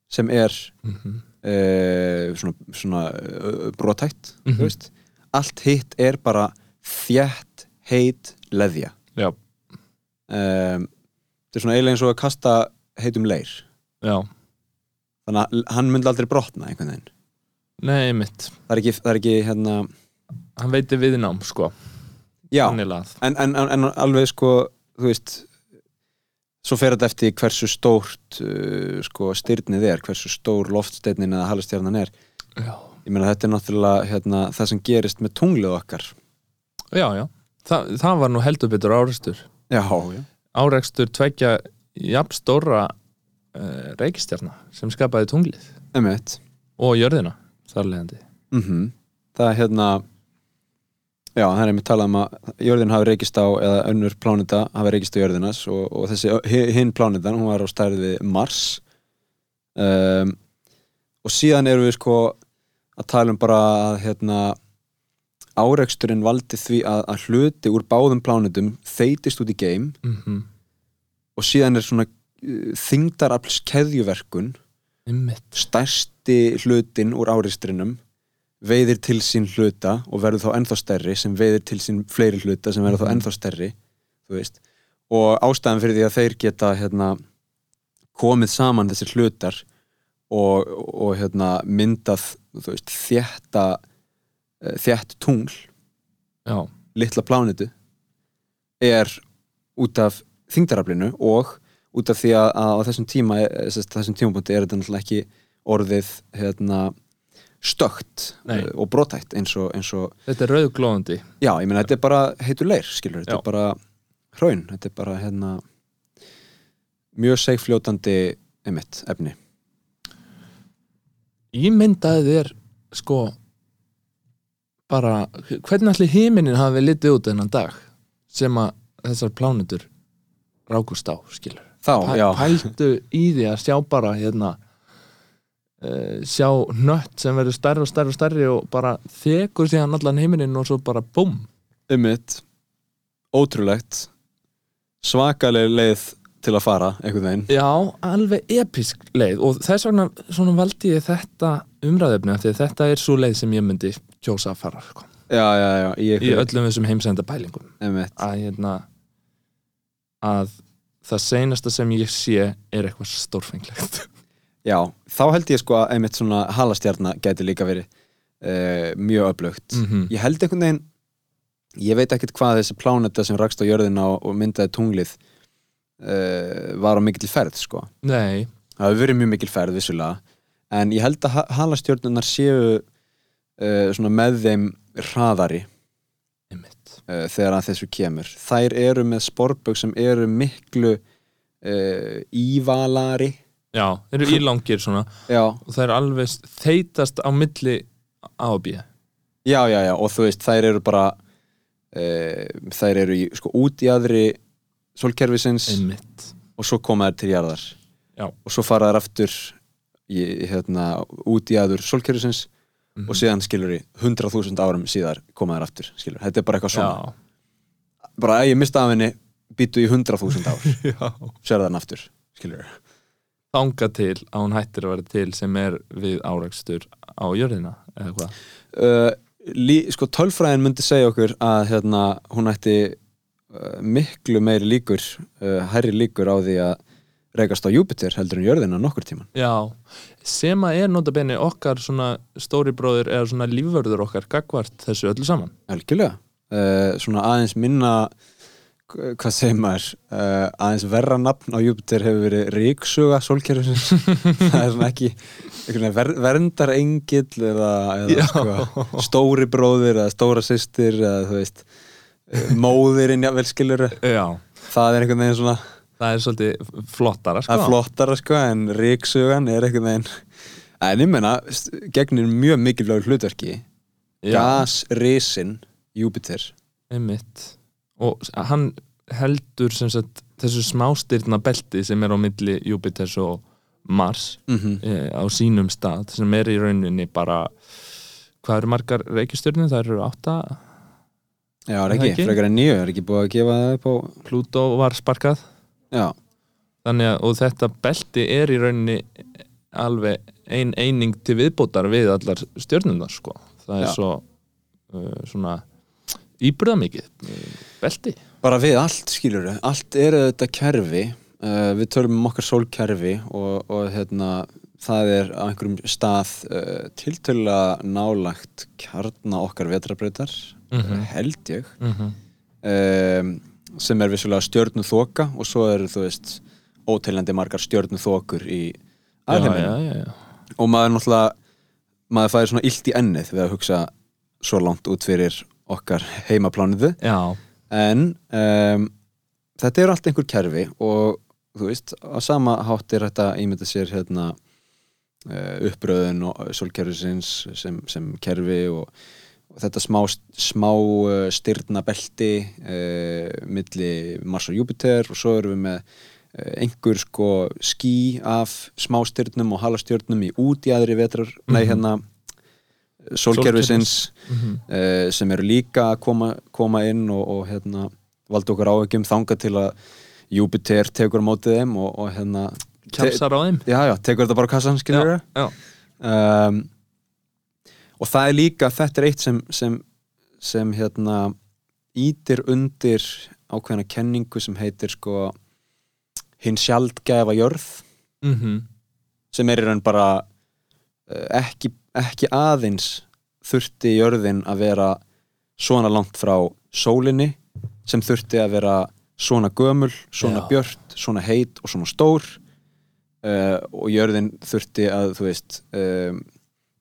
sem er Mhm. uh, svona, svona uh, brotætt þú veist allt hitt er bara þjætt heit leðja. Já. um, þetta er svona eiginlega eins og að kasta heitum leir. Já, þannig að hann myndi aldrei brotna einhvern veginn. Nei mitt það er ekki, það er ekki hérna hann veitir viðnám sko. Já, en, en, en, alveg sko þú veist svo fer þetta eftir hversu stórt uh, sko styrnið er, hversu stór loftsteinnin eða halastjarnan er. Já, ég meina þetta er náttúrulega hérna, það sem gerist með tunglið okkar. Já, já. Þa, það var nú heldur betur árekstur. Já, já, árekstur tveggja jafn stóra uh, reikistjarna sem skapaði tunglið. Emitt og jörðina þar leiðandi. Mm það er hérna já, það er einmitt talað um að jörðin hafi reykist á, eða önnur pláneta hafi reykist á jörðinas og, og þessi hi- hinn plánetan, hún var á stærð við Mars. Um, og síðan erum við sko að tala um bara að hérna áreksturinn valdi því að, að hluti úr báðum plánetum þeitist út í geim mm og síðan er svona uh, þingdarafls keðjuverkun Einmitt. stærsti hlutin úr áreistrinum veiðir til sín hluta og verður þá ennþá stærri sem veiðir til sín fleiri hluta sem verður þá Mhm. ennþá stærri og ástæðan fyrir því að þeir geta hérna, komið saman þessir hlutar og, og hérna, myndað veist, þétta eh, þétt tungl já, litla plánetu er út af þingdaraflinu og út af því að, á þessum tíma eh, þessum tímapunkti er þetta náttúrulega ekki orðið hérna, stökt Nei. eh, og brotætt eins og, eins og þetta er rauðglóðandi já, ég meina þetta er bara heitur leir skilur, þetta Já. er bara hraun þetta er bara hérna mjög seigfljótandi einmitt, efni Ímyndaði þér sko bara, hvernig allir himinin hafi litið út þennan dag sem að þessar plánutur rákust á, skilur þá, Pæ, já, pældu í því að sjá bara hérna uh, sjá nött sem verður stærri og stærri og stærri og bara þekur síðan allan heiminin og svo bara búm. Einmitt. Ótrúlegt. Svakaleg leið til að fara einhvern veginn. Já, alveg episk leið og þess vegna svona valdi ég þetta að þetta er svo leið sem ég myndi kjósa að fara sko. já, já, já, í, í öllum þessum heimsenda einmitt að hérna að það seinasta sem ég sé er eitthvað stórfenglegt Já, þá held ég sko að einmitt svona halastjarna gæti líka verið uh, mjög öflugt. Mhm. Ég held einhvern veginn, ég veit ekkert hvað þessi pláneta sem rakst á jörðina og, myndaði tunglið uh, var á mikill ferð sko. Nei, Það hefur verið mjög mikil ferð vissulega, en ég held að ha halastjörnunar séu uh, svona með þeim hraðari. Uh, þegar að þessu kemur. Þær eru með sporbögg sem eru miklu uh, ívalari. Já, þeir eru ílangir svona. Já, og það er alveg þeitast á milli A og B. Já, já, já, og þú veist, þær eru bara þær eru í, sko, út í aðri sólkerfisins einmitt. og svo koma þær til jarðar. Já. og svo fara þær aftur í, hérna, út í aður sólkerfisins Mhm. og síðan skilur í 100.000 árum síðar koma þær aftur, skilur, þetta er bara eitthvað svona. Já, bara að ég mista af henni býtu í 100.000 ár. Sér þann aftur, skilur Þanga til að hún hættir að vera til sem er við árakstur á jörðina eða hvað? Uh, lí, sko tölfræðin myndi segja okkur að hérna, hún ætti uh, miklu meiri líkur uh, hærri líkur á því að reykast á Júpiter heldur en jörðina nokkur tíman Já, sem að er notabenni okkar svona stóri bróðir eða svona lífvörður okkar gagvart þessu öllu saman. Algjörlega. Uh, svona aðeins minna hvað segir maður? Uh, aðeins verra nafn á Júpiter hefur verið ríksuga sólkerfisins. Það er svona ekki ver, verndar engill eða, eða sko, stóri bróðir eða stóra systir eða þú veist eh, móðirinn Já, það er einhvern veginn svona það er svolítið flottara sko það er flottara sko en ríksugan er einhvern veginn en ég menna gegnir mjög mikilvægur hlutverki. Já, gasrisin Júpiter einmitt. Og hann heldur sem sagt þessu smástyrna belti sem er á milli Júpiters og Mars mm e, á sínum stað sem er í rauninni bara hvað eru margar reikistjörnum? Það eru átta? Já, er ekki, frekar en nýju, er ekki búið að gefa það upp á Plútó var sparkað Já, þannig að og þetta belti er í rauninni alveg ein eining til viðbótar við allar stjörnundar sko. það er Já. svo uh, svona íbyrðamikið uh, belti bara við allt skilur allt er þetta kerfi uh, við tölum um okkar sólkerfi og, og hérna, það er á einhverjum stað uh, tiltölulega nálagt kjarna okkar vetrabrautar Mhm. held ég mm -hmm. um, sem er vissulega stjörnu þoka og svo eru þú veist óteljandi margar stjörnu þokur í já. og maður náttúrulega maður fæði svona illt í ennið við að hugsa svo langt út fyrir okkar heimaplániðu já. en um, þetta er allt einhver kerfi og þú veist, á sama hátt er þetta ímynda sér hérna uh, uppröðun og sólkerfisins sem, sem kerfi og þetta smá, smá uh, styrna belti uh, milli Mars og Júpiter og svo erum við með uh, einhver sko ský af smástirnum og halastjörnum í út í aðri vetrar, nei Mhm. hérna sólkerfisins Mhm. uh, sem eru líka að koma, koma inn og, og hérna, valda okkur áhyggjum þanga til að Júpiter tekur mótið þeim og, og hérna kjálsar á þeim já, já, tekur þetta bara kassan, já. um, og það er líka þetta er eitt sem sem, sem hérna ítir undir ákveðna kenningu sem heitir sko hinn sjaldgæfa jörð Mm sem er í raun bara uh, ekki, ekki aðeins þurfti jörðin að vera svona langt frá sólinni sem þurfti að vera svona gömul, svona Já. björt svona heit og svona stór uh, og jörðin þurfti að þú veist um,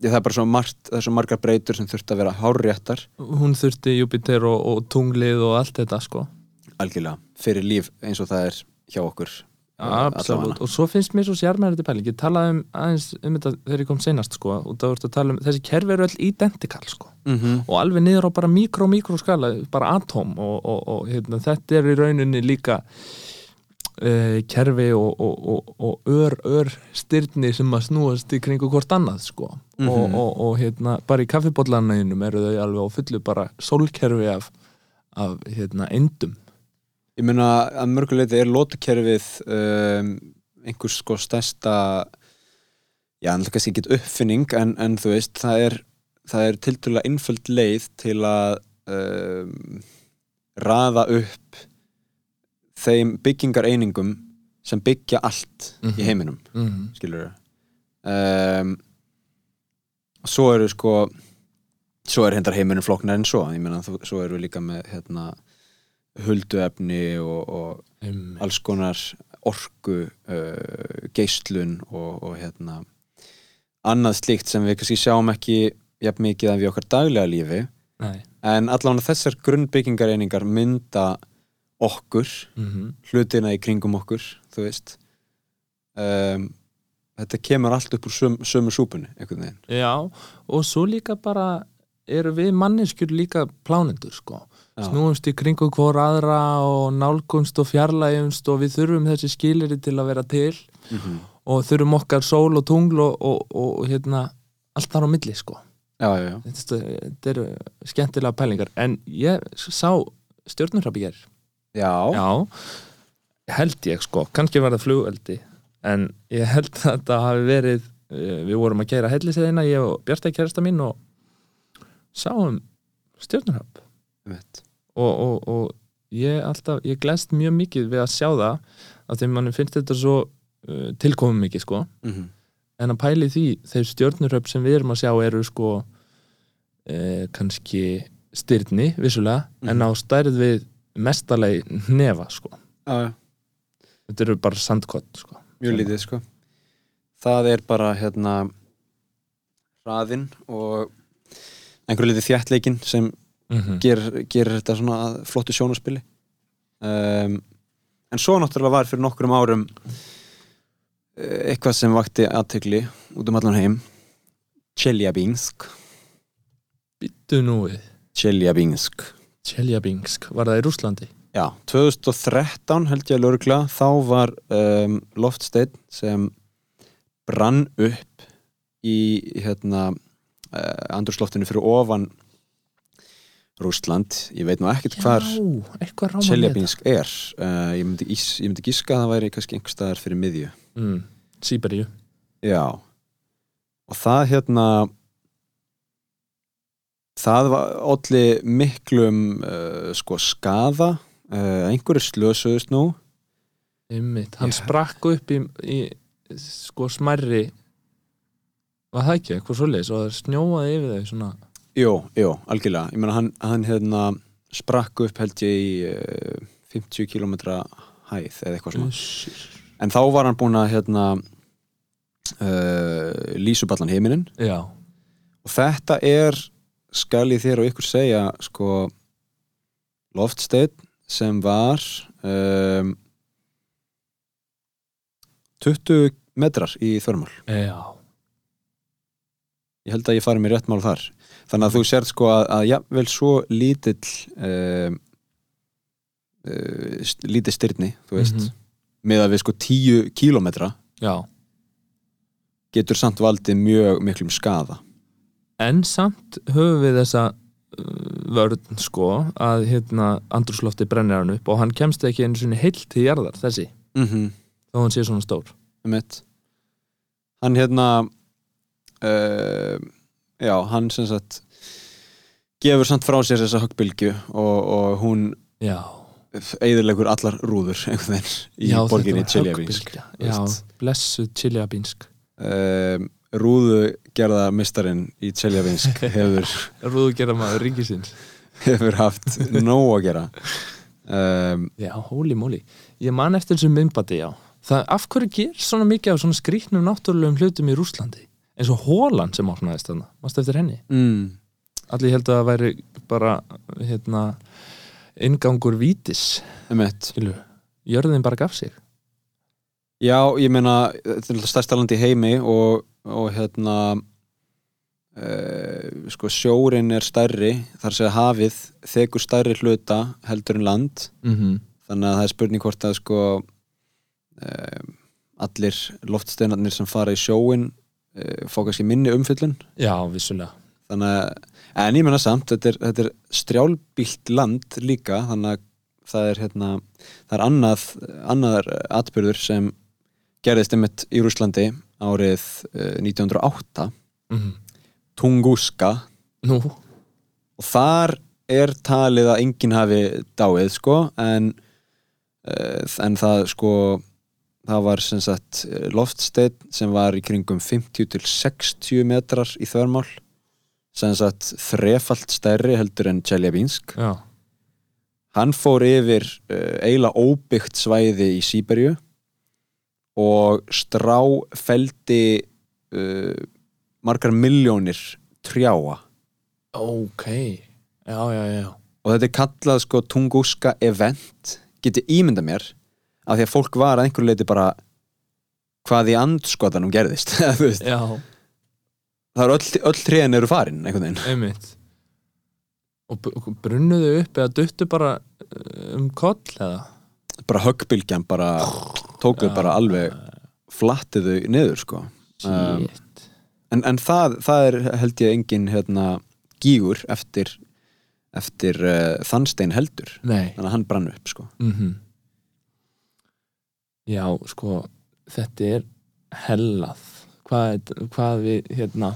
ég, það er bara svo margt, það er svo margar breytur sem þurfti að vera hárréttar. Hún þurfti Júpiter og, og tunglið og allt þetta sko. Algjörlega fyrir líf eins og það er hjá okkur uh, Absolutt, og svo finnst mér svo sérmæður þetta pæling, ég talaði um aðeins um þetta þegar ég kom seinast sko, og það voru að tala um þessi kerfi eru öll identikal sko. Mm og alveg niður á bara mikró-mikró skala bara atóm og, og, og hérna, þetta er í rauninni líka uh, kerfi og, og, og, og ör, ör styrni sem að snúast í kringu hvort annað sko Mhm. og, og, og hérna, bara í kaffibóllanaðinum eru þau alveg á fullu bara sólkerfi af, af hérna, endum Ég meina að mörguleiti er lótukerfið um, einhvers sko stærsta já, en kannski ekki uppfinning en, en þú veist, það er það er tildulega einföld leið til að um, raða upp þeim byggingareiningum sem byggja allt Mhm. í heiminum, mm. skilur um, svo eru sko svo er hendar heiminum flóknar en svo. Ég meina, svo eru við líka með hérna hulduefni og, og um, alls konar orku uh, geislun og, og hérna annað slíkt sem við kannski sjáum ekki jafn mikið af í okkar daglega lífi. Nei. En allan þessar grunnbyggingareiningar mynda okkur mm hlutina í kringum okkur þú veist um, þetta kemur allt upp úr söm, sömu súpunni einhvern veginn Já, og svo líka bara eru við manneskjur líka plánendur sko. Já. snúumst í kringu hvora aðra og nálgumst og fjarlægjumst og við þurfum þessi skiliri til að vera til mm -hmm. og þurfum okkar sól og tungl og, og, og, hérna allt þar á milli sko. já, já, þetta, þetta eru skemmtilega pælingar en ég sá stjórnurrabi hér já. Já, held ég sko kannski var það flugöldi en ég held að þetta hafi verið eh, við vorum að gera helliseðina ég og Bjartæk kærasta mín og sáum stjórnurhöpp einmitt. og, og, og ég alltaf, ég glest mjög mikið við að sjá það að þeim manni finnst þetta svo uh, tilkomum mikið sko Mhm. en að pæli því, þeir stjórnurhöpp sem við erum að sjá eru sko eh, kannski styrni vissulega, en Mhm. á stærð við mestalegi nefa sko. Já, já. Þetta eru bara sandkott sko. mjög lítið sko. Það er bara hérna hraðinn og einhverju lítið þjættleikin sem mm -hmm. gerir, gerir þetta svona flottu sjónaspili um, en svo náttúrulega var fyrir nokkrum árum eh, eitthvað sem vakti aðtegli út um allan heim. Tjeljabinsk Bittu nú við. Tjeljabinsk Tjeljabingsk, var það í Rúslandi? Já, 2013 held ég að lögregla þá var um, loftsteinn sem brann upp í hérna uh, andrúsloftinu fyrir ofan Rússland. Ég veit nú ekkert hvar Tjeljabinsk er. Uh, ég, myndi, ég myndi gíska að það væri kannski einhver staðar fyrir miðju. Mm, Sýberíu Já. Og það hérna það var allir miklum uh, sko skaða. Uh, einhverju slösuðust nú. Einmitt. Hann Já. sprakk upp í, í sko smærri. Var það ekki, eitthvað svoleiðis? Og það snjóaði yfir þau svona. Jú, jú, algjörlega. Ég meina hann, hann hérna, sprakk upp held ég í uh, 50 km hæð eða eitthvað svona. Uss. en þá var hann búinn að hérna uh, lýsa upp allan heiminin Já, og þetta er skal ég þér og ykkur segja sko loftsteinn sem var um, 20 metrar í þörmál já. Ég held að ég fari mér rétt mál þar. Þannig að þú sért sko að, að jafnvel svo lítill um, uh, st- lítill styrni þú veist, Mhm. með að við sko 10 kílómetra Já, getur samt valdið mjög miklum skaða en samt höfum við þessa uh, vörn sko að hérna andrúslofti brennir hann upp og hann kemst ekki einu sinni heilt til jarðar þessi, mm -hmm. þó hann sé svona stór. Mitt hann hérna uh, já, hann sem sagt gefur samt frá sér þessa höggbylgju og, og hún Já, eigðurlegur allar rúður einhvern veginn í borginni veist. blessuð Tjeljabinsk um, rúðu gerða mistarinn í Tjeljabinsk hefur, Rúðu gera maður ríkisins. hefur haft nóg að gera. Um, Já, holy moly. Ég man eftir þessu myndbati, já. Það, af hverju ger svona mikið af svona skrýtnum náttúrulegum hlutum í Rúslandi eins og hólan sem opnaðist þarna. Mástu eftir henni? mm, Allir held að það væri bara hérna inngangur vítis. Skilu, jörðin bara gaf sig. Já, ég meina þetta er alltaf stærsta land í heimi og, og hérna uh, sko sjórin er stærri þar segja hafið þekur stærri hluta heldur en land. Mm -hmm. þannig að það er spurning hvort að sko um, allir loftsteinarnir sem fara í sjóin uh, fá kannski minni umfyllun Já, vissulega. Þannig að, en ég menna samt þetta er, þetta er strjálbílt land líka, þannig að það er hérna, það er annað annaðar atbyrður sem gerðist einmitt í Rúslandi árið uh, 1908 mm Tunguska. Nú, og þar er talið að enginn hafi dáið sko en, uh, en það sko það var sem sagt loftsteinn sem var í kringum 50 til 60 metrar í þörmál sem sagt þrefalt stærri heldur en Tjeljabinsk já. Hann fór yfir uh, eiginlega óbyggt svæði í Sýberju og stráfeldi uh, margar miljónir trjáa. Ok, já, já, já. Og þetta er kallað sko tunguska event. Geti ímynda mér af því að fólk var að einhverju leiti bara hvað í andskotanum gerðist það er öll, öll tréin eru farin einhvern veginn. Einmitt. Og brunnuðu upp eða duttu bara uh, um koll eða bara höggbylgjan bara tókuð bara alveg flattiðu niður sko. Um, en, en það, það er held ég engin hérna gígur eftir eftir uh, þannstein heldur. Nei. Þannig að hann brann upp sko. Mm Já, sko þetta er hellað. Hvað, hvað við hérna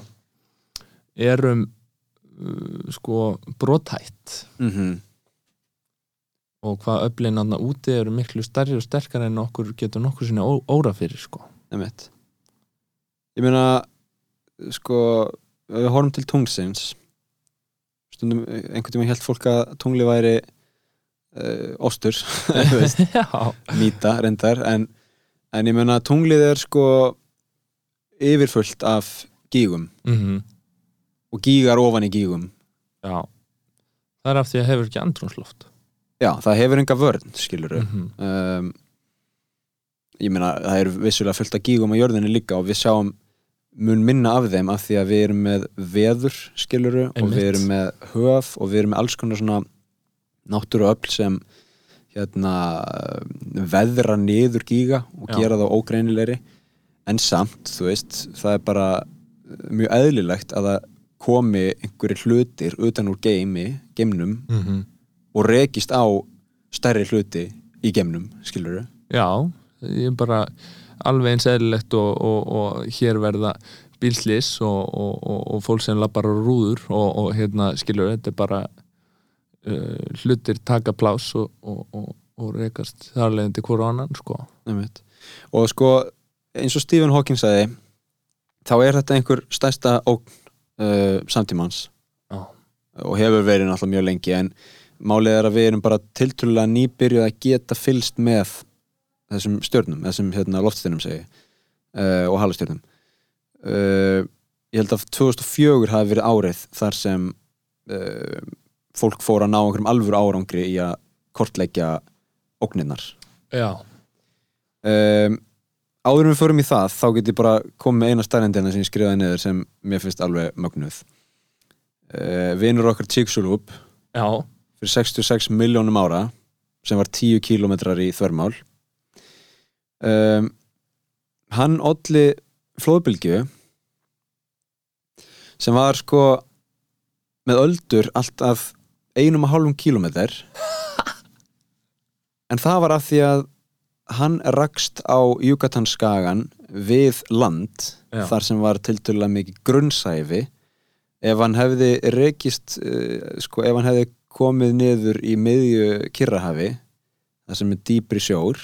erum uh, sko brotætt mm og hvað öflin aðna úti eru miklu stærri og sterkar en okkur getur nokkur sinni ó, óra fyrir sko. Einmitt. Ég meina sko, við horfum til tungsins stundum, einhvern tíma held fólk að tungli væri uh, ostur mýta reyndar en, en ég meina tunglið er sko yfirfullt af gígum. Mm og gígar ofan í gígum. Já. Það er af því að hefur ekki andrúnsloft Já, það hefur enga vörn, skilur mm -hmm. um, ég meina það er vissulega fullt af gígum á jörðinni líka og við sjáum mun minna af þeim af því að við erum með veður skiluru og við erum með höf og við erum með alls konar svona náttúru öll sem hérna veðra niður gíga og Já. gera þá ógreinilegri en samt, þú veist, það er bara mjög eðlilegt að það komi einhverjir hlutir utan úr geimi, geimnum og rekist á stærri hluti í geimnum, skilur Já, ég er bara alveg eins eðlilegt og, og, og hér verða bílslis og, og, og, og fólk sem lappar á rúður og, og hérna skilur þetta er bara uh, hlutir taka plás og, og, og, og rekast þar leiðandi hvora annan sko Einmitt. og sko eins og Stephen Hawking sagði þá er þetta einhver stærsta ógn uh, samtímans Já. og hefur verið náttúrulega mjög lengi en málið er að við erum bara tiltrúlega nýbyrjuð að geta fylst með þessum stjörnum, þessum hérna, loftstjörnum segi uh, og halastjörnum. Uh, ég held að 2004 hafi verið árið þar sem uh, fólk fór að ná einhverjum alvöru árangri í að kortleggja ógninnar Já, um, áður við förum í það þá get ég bara komið með eina stærendina sem ég skrifaði niður sem mér finnst alveg mögnuð. Vinur okkar Chicxulub já, fyrir 66 miljónum ára sem var 10 kílómetrar í þvermál. Um, hann olli flóðbylgju sem var sko með öldur allt af einum og hálfum kílómetr en það var af því að hann rakst á Yucatan-skagan við land Já. þar sem var tiltölulega mikið grunnsæfi ef hann hefði rekist uh, sko, ef hann hefði komið niður í miðju Kirrahafi það sem er dýpri sjór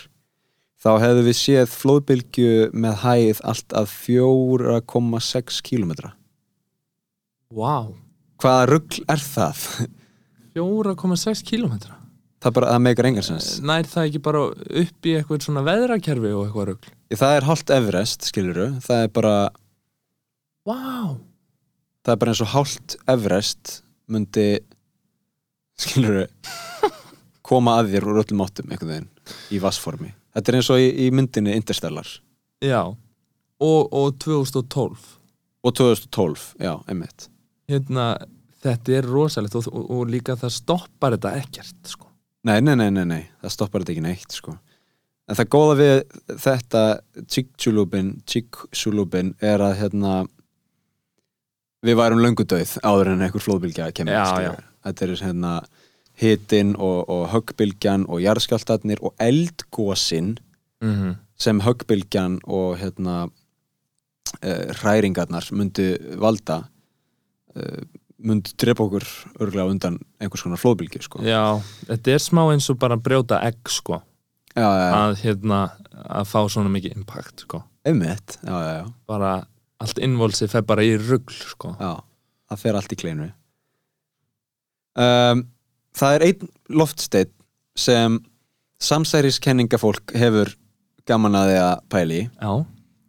þá hefðu við séð flóðbylgju með hæð allt að 4,6 kílómetra. Vá. Hvaða rugl er það? 4,6 kílómetra? Það bara, það meikar engan sens. Nær það ekki bara upp í eitthvað svona veðrakerfi og eitthvað rugl? Það er hálft Everest, skiluru það er bara, Vá, það er bara eins og hálft Everest myndi skiluru koma að þér úr öllum áttum einhvern veginn í vassformi þetta er eins og í, í myndinni Interstellar. Já. Og, og 2012 og 2012, já, einmitt. Hérna, þetta er rosalegt og, og, og líka það stoppar þetta ekkert sko. Nei, nei, nei, nei, nei, það stoppar þetta ekki neitt sko. En það góða við þetta Chicxulubin er að hérna við værum löngudauð áður en einhver flóðbylgja kemur Já, skilurðu. Þetta er hérna hitin og, og höggbylgjan og jarðskjáltarnir og eldgósin mm -hmm. sem höggbylgjan og hérna uh, hræringarnar myndu valda uh, myndu drepa okkur örglega undan einhvers konar flóðbylgju sko. Já, þetta er smá eins og bara brjóta egg sko. já, já, já. að, hérna, að fá svona mikið impact sko. einmitt já, já, já bara allt innvolsi fer bara í rugl sko. Já, það fer allt í kleinu um, Það er einn loftsteinn sem samsæriskenningafólk hefur gaman að því að pæli. Já,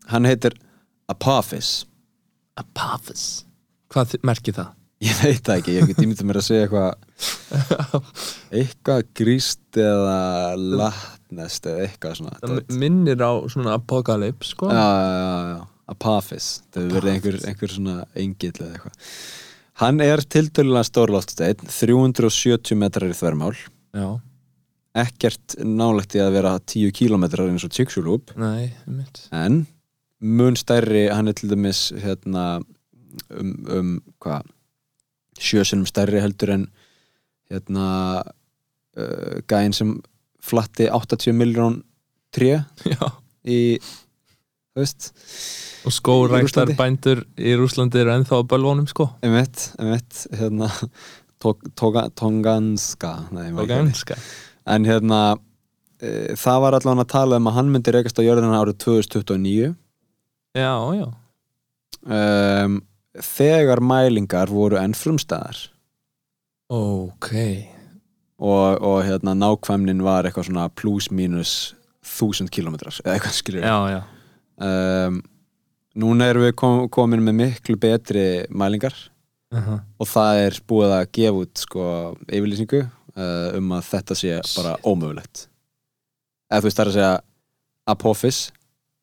Hann heitir Apophis. Apophis? Hvað merkir það? Ég veit það ekki, ég get ímyndið mér að segja eitthvað eitthvað gríst eða latnest eða eitthvað svona. Það minnir á svona apocalypse sko. Já, já, já, já, Apophis. Það verið einhver, einhver svona engill eða eitthvað Hann er tiltölulega stór loftsteinn 370 metrar í þvermál. Já, ekkert nálægt í að vera 10 kílómetrar eins og mitt en mun stærri hann er til dæmis hérna, um, um hvað sjösunum stærri heldur en hérna uh, gæinn sem flatti 80 miljón tré Já, í þú veist, og skóræktar bændur í Rúslandi eru ennþá á bölvónum sko. hérna Tonganska nei, ég man og ekki hvað ganska En hérna, e, það var allan að tala um að hann myndi rekast á jörðina árið 2029 Já, já, um, þegar mælingar voru enn frumstæðar. Ok. Og, og hérna, nákvæmnin var eitthvað svona plus mínus þúsund kilometrar eða eitthvað skilur Já, já, um, Núna erum við kom, komin með miklu betri mælingar. Uh og það er búið að gefa út sko yfirlýsingu uh, um að þetta sé bara ómögulegt. Eða þú veist það er að segja Apophis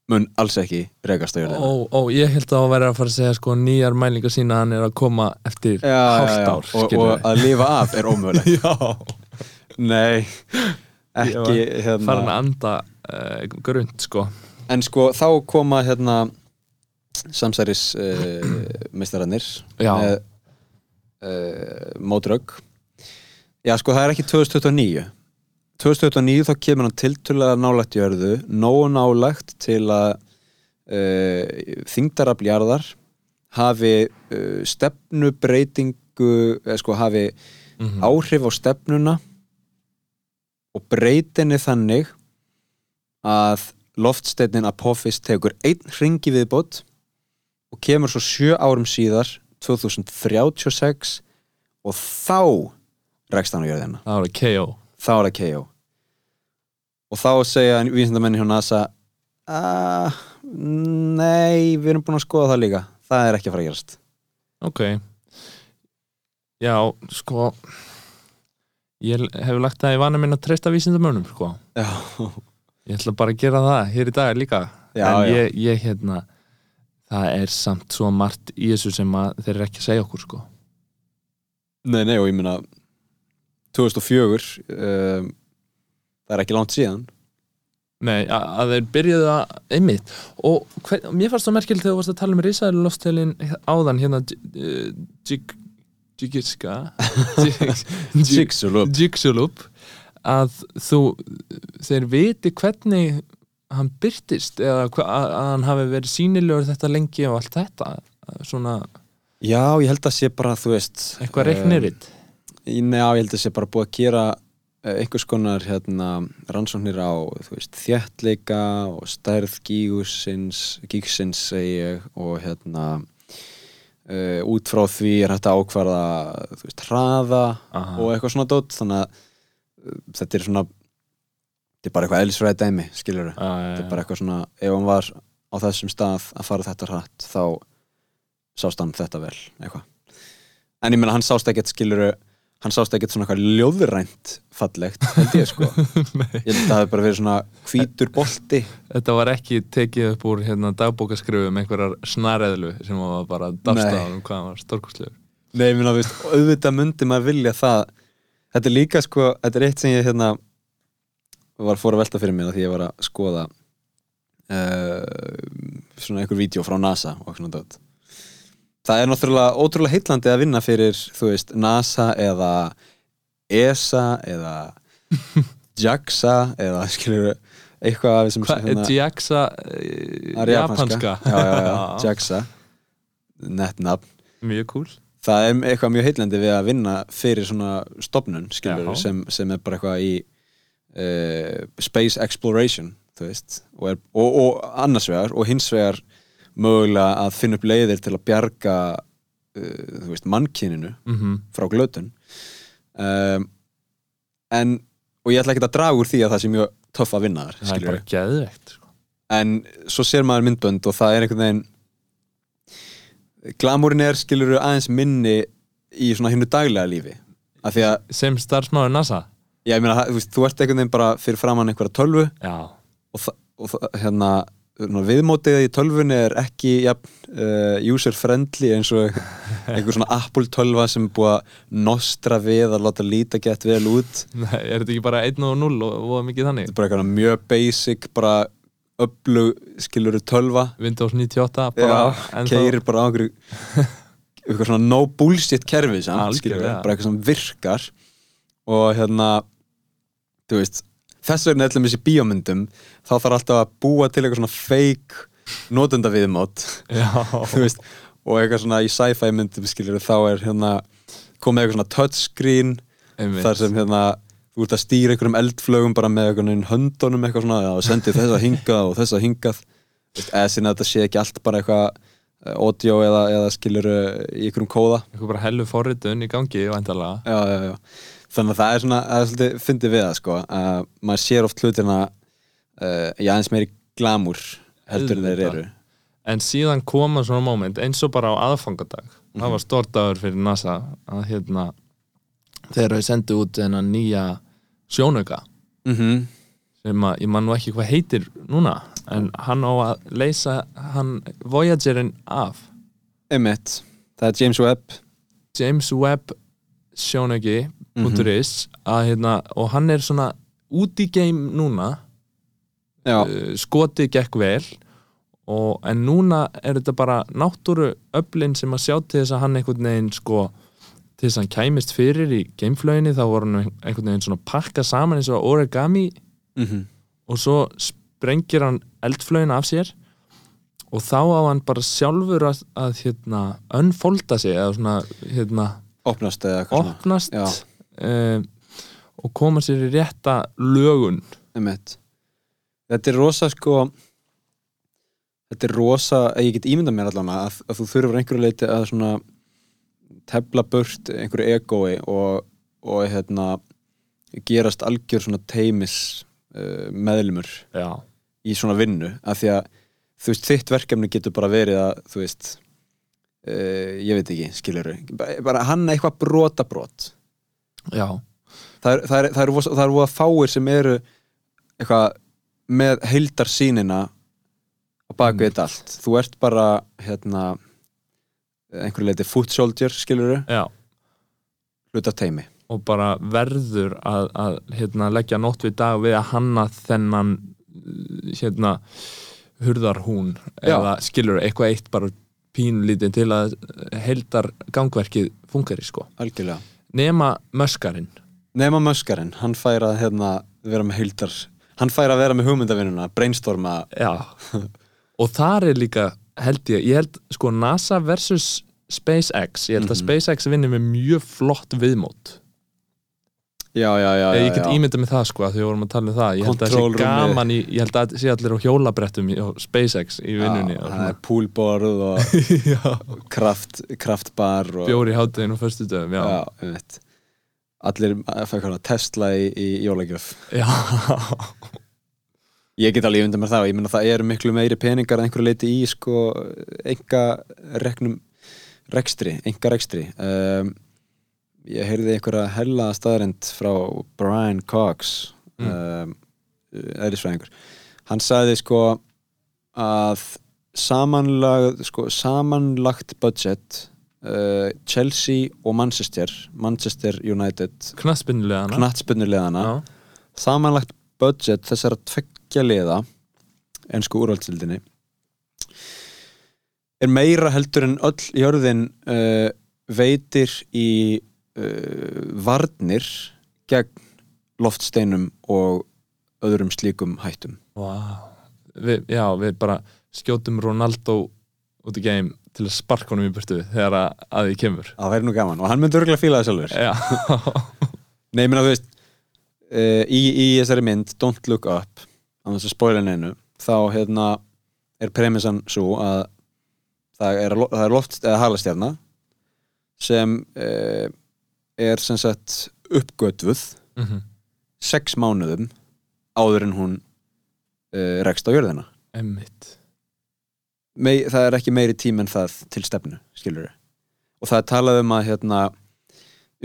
mun alls ekki rekast á jörðina. Ó, ó, ég held að það væri að fara að segja sko nýjar mælingar sína að hann er að koma eftir hálft ár og, og að lifa af er ómögulegt. Já, Nei, ekki var hérna, farin að anda uh, grund sko En sko þá koma hérna samsæris uh, meistararnir Já. með uh, mótrögg Já sko það er ekki 2029 2029 þá kemur hann tiltölulega nálægt jörðu nógu nálægt til að uh, þingdarafljarðar hafi stefnubreitingu eða sko hafi Mhm. áhrif á stefnuna og breytinni þannig að loftsteinnin Apophis tekur einn ringi viðbót og kemur svo sjö árum síðar 2036 og þá rekst hann á jörðina. Það var KO þá er það KO og þá segja vísindamenni hjá NASA uh, nei, við erum búin að skoða það líka. Það er ekki að fara að gerast. Ok. Já, sko ég hef lagt það í vana minn að treysta vísindamönnum sko. já, ég ætla bara að gera það hér í dag líka. Já, en. Ég, ég hérna það er samt svo margt í þessu sem þeir eru ekki að segja okkur sko. nei, nei og ég meina 2004 um, það er ekki langt síðan. Nei, að, að þeir byrjuðu að einmitt. Og hver, mér fannst það merkild þegar þú varst að tala um risaðilu loftelin áðan hérna Jig Jigiska Jigsaw Jigsulup að þú þeir viti hvernig hann byrtist eða að, hann hafi verið sínilegur þetta lengi og allt þetta svona. Já, ég held að sé bara, þú veist eitthvað reikniritt? Í- Nei, já, ég held að sé bara búið að gera eh, einhvers konar hérna, rannsóknir á veist, þéttleika og stærð gígsins og hérna uh, út frá því er að ákvarða veist, hraða Aha. og eitthvað svona dót. Þannig að þetta er svona þetta er bara eitthvað eðlisfræði dæmi, skilur Já, já, þetta er bara eitthvað svona, ef hann var á þessum stað að fara þetta hratt þá sást hann þetta vel eitthvað. En ég meina hann sást ekkert skiluru hann sást ekkert svona eitthvað ljóðrænt fallegt, held ég sko. Ég held að það hefði bara verið svona hvítur bolti. Þetta var ekki tekið upp úr hérna, dagbókaskrifum einhverjar snareðlu sem var bara Nei. um hvað hann var stórkostlegur. Nei, ég meina, auðvitað myndi maður vilja það þetta er líka sko, þetta er eitt sem ég hérna var fór að velta fyrir að því ég var að skoða uh, svona einhver vídeo frá NASA og svona dót. Það er náttúrulega ótrúlega heitlandi að vinna fyrir, þú veist, NASA eða ESA eða JAXA eða skilur eitthvað af þessum er Jaxa er japanska? já, já, já, JAXA. Nett nafn. Mjög cool það er eitthvað mjög heitlandi við að vinna fyrir svona stopnun sem, sem er bara eitthvað í uh, space exploration veist og, er, og, og annars vegar og hins vegar mögulega að finna upp leiðir til að bjarga uh, mannkyninu mm frá glötun. Um, en og ég ætla ekki að draga úr því að það sé mjög töff að vinna þar Það er bara geðveikt sko. en svo sér maður myndbönd og það er einhvern veginn glamúrin er skilur aðeins minni í svona hinnu daglega lífi. Því að, Sem starfsmáður NASA? Ég meina, þú veist, þú ert einhvern veginn bara fyrir framann einhverja tölvu. Já, og, og hérna viðmótið í tölvunni er ekki jafn, uh, user friendly eins og einhver svona Apple tölva sem er búið að nostra við að láta líta gett vel út. Nei, er þetta ekki bara 1 og 0 og, og mikið þannig? þetta er bara mjög basic bara öflug skilur tölva. Windows 98 bara keirir bara á einhverju eitthvað svona no bullshit kerfi samt, Algjörlega. skilurðu, bara eitthvað sem virkar. Og hérna þú veist, þess vegna ætlum þessi bíómyndum þá þarf alltaf að búa til eitthvað svona fake notenda viðmátt þú veist, og eitthvað svona í sci-fi myndum skilur þá er hérna komið eitthvað svona touchscreen einmitt. þar sem hérna þú ert að stýra einhverjum eldflögum bara með einhvern höndunum eitthvað svona, já, sendi þessa hingað og þessa hingað. Þú veist, eða sinna þetta sé ekki allt bara eitthvað eh, audio eða, eða skilur í einhverjum kóða. Eitthvað bara hellu forritun í gangi, já, já, þannig að það er svona það er svolítið fyndið við það sko uh, maður sér oft hlutina uh, í aðeins meiri glamúr heldur en þeir eru. En síðan koma svona moment eins og bara á aðfangadag. Það var stórt dagur fyrir NASA að hérna þegar þau sendu út þennan nýja sjónauka mm sem að ég man nú ekki hvað heitir núna en hann á að leysa hann Voyagerin af. Emmett, það er James Webb. James Webb sjónauki.is að hérna og hann er svona út í game núna. Uh, skotið gekk vel og, en núna er þetta bara náttúru öflin sem að sjá til þess að hann einhvern veginn sko til þess að hann kæmist fyrir í gameflöginni þá voru hann einhvern veginn svona pakka saman eins og origami. Mm og svo sprengir hann eldflögin af sér og þá á hann bara sjálfur að, að hérna, unfolda sig eða svona hérna, opnast eða eitthvað opnast um, og koma sér í rétta lögun. Emmett. Þetta er rosa sko Þetta er rosa ég get ímyndað mér allan að, að þú þurfur einhverju leiti að svona tefla burt einhverju egói og, og hérna gerast algjör svona teimis uh, meðlumur já, í svona vinnu. Af því að þú veist, þitt verkefni getur bara verið að þú veist uh, ég veit ekki, skilur bara hann eitthvað brota brot. Já, það er, það er, er, er voða fáir sem eru eitthvað með heildar sýnina á baku Mm. allt. Þú ert bara hérna einhverju leiti foot soldier skilur já. Hluta teimi og bara verður að, að hérna, leggja nótt við dag við að hanna þennan hérna hurðar hún Já. eða skilur eitthvað eitt bara pínlítið til að heldar gangverkið fungari sko. Algjörlega. Nema möskarinn. Nema möskarinn, hann fær að hérna, vera með heildar hann fær að vera með hugmyndavinnuna brainstorma. Já. Og þar er líka held ég ég held sko NASA versus SpaceX ég held að Mhm. SpaceX vinnir með mjög flott viðmót já, já, já, já, ég get já. ímyndað með það sko að því við vorum að tala um það ég held að það sé gaman í, ég held að það sé allir á hjólabrettum í SpaceX í vinnunni já, það er poolborð og kraft, kraftbar og, bjóri í hátteginu og förstu dögum já, já, einmitt. allir að fæ hvað Tesla í, í jólagjöf já. ég get alveg ímyndað mér það. Og ég meina það eru miklu meiri peningar að einhverju leiti í sko enga reknum rekstri, enga rekstri um, ég heyrði einhverja hella staðarind frá Brian Cox Mm. um, eðlisfræðingur. Hann sagði sko að samanlag, sko, samanlagt budget uh, Chelsea og Manchester Manchester United já, samanlagt budget þessara tveggja liða ennsku úrvaldsildinni er meira heldur en öll jörðin uh, veitir í uh, varnir gegn loftsteinum og öðrum slíkum hættum. Wow. við, já, við bara skjótum Ronaldo út í game til að sparka honum í burtu þegar að, að því kemur. Það væri nú gaman og hann myndi örgulega fíla það sjálfur. Já, Nei, ég meina þú veist uh, í, í þessari mynd Don't Look Up á þess að spoila neinu þá hérna er premissan svo að það er, það er loft eða halastjarna sem uh, er sem sagt uppgötvuð Mhm. sex mánuðum áður en hún uh, rekst á jörðina. Emmitt Mei, það er ekki meiri tím en það til stefnu, skilur og það er talað um að hérna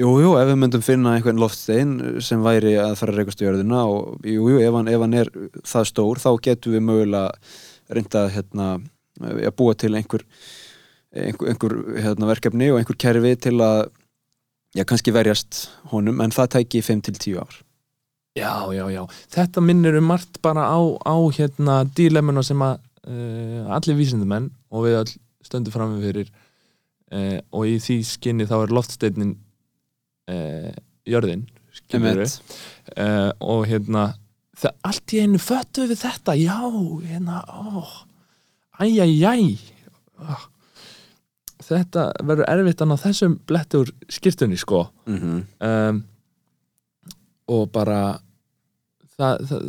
jú, jú, ef við myndum finna einhvern loftstein sem væri að fara að reykast á jörðina og jú, jú, ef ef hann er það stór, þá getum við mögulega reynda hérna, að búa til einhver einhver, einhver hérna, verkefni og einhver kerfi til að já, kannski verjast honum, en það tæki 5-10 ár Já, já, já. Þetta minnir um margt bara á, á hérna dílemuna sem að uh, allir vísindumenn og við all stöndum fram fyrir uh, og í því skinni þá er loftsteinin uh, jörðin uh, og hérna það, allt í einu föttu við þetta já, hérna æjæjæj oh. þetta verður erfitt að ná þessum bletti úr skýrtunni sko. Mm um, og bara það, það,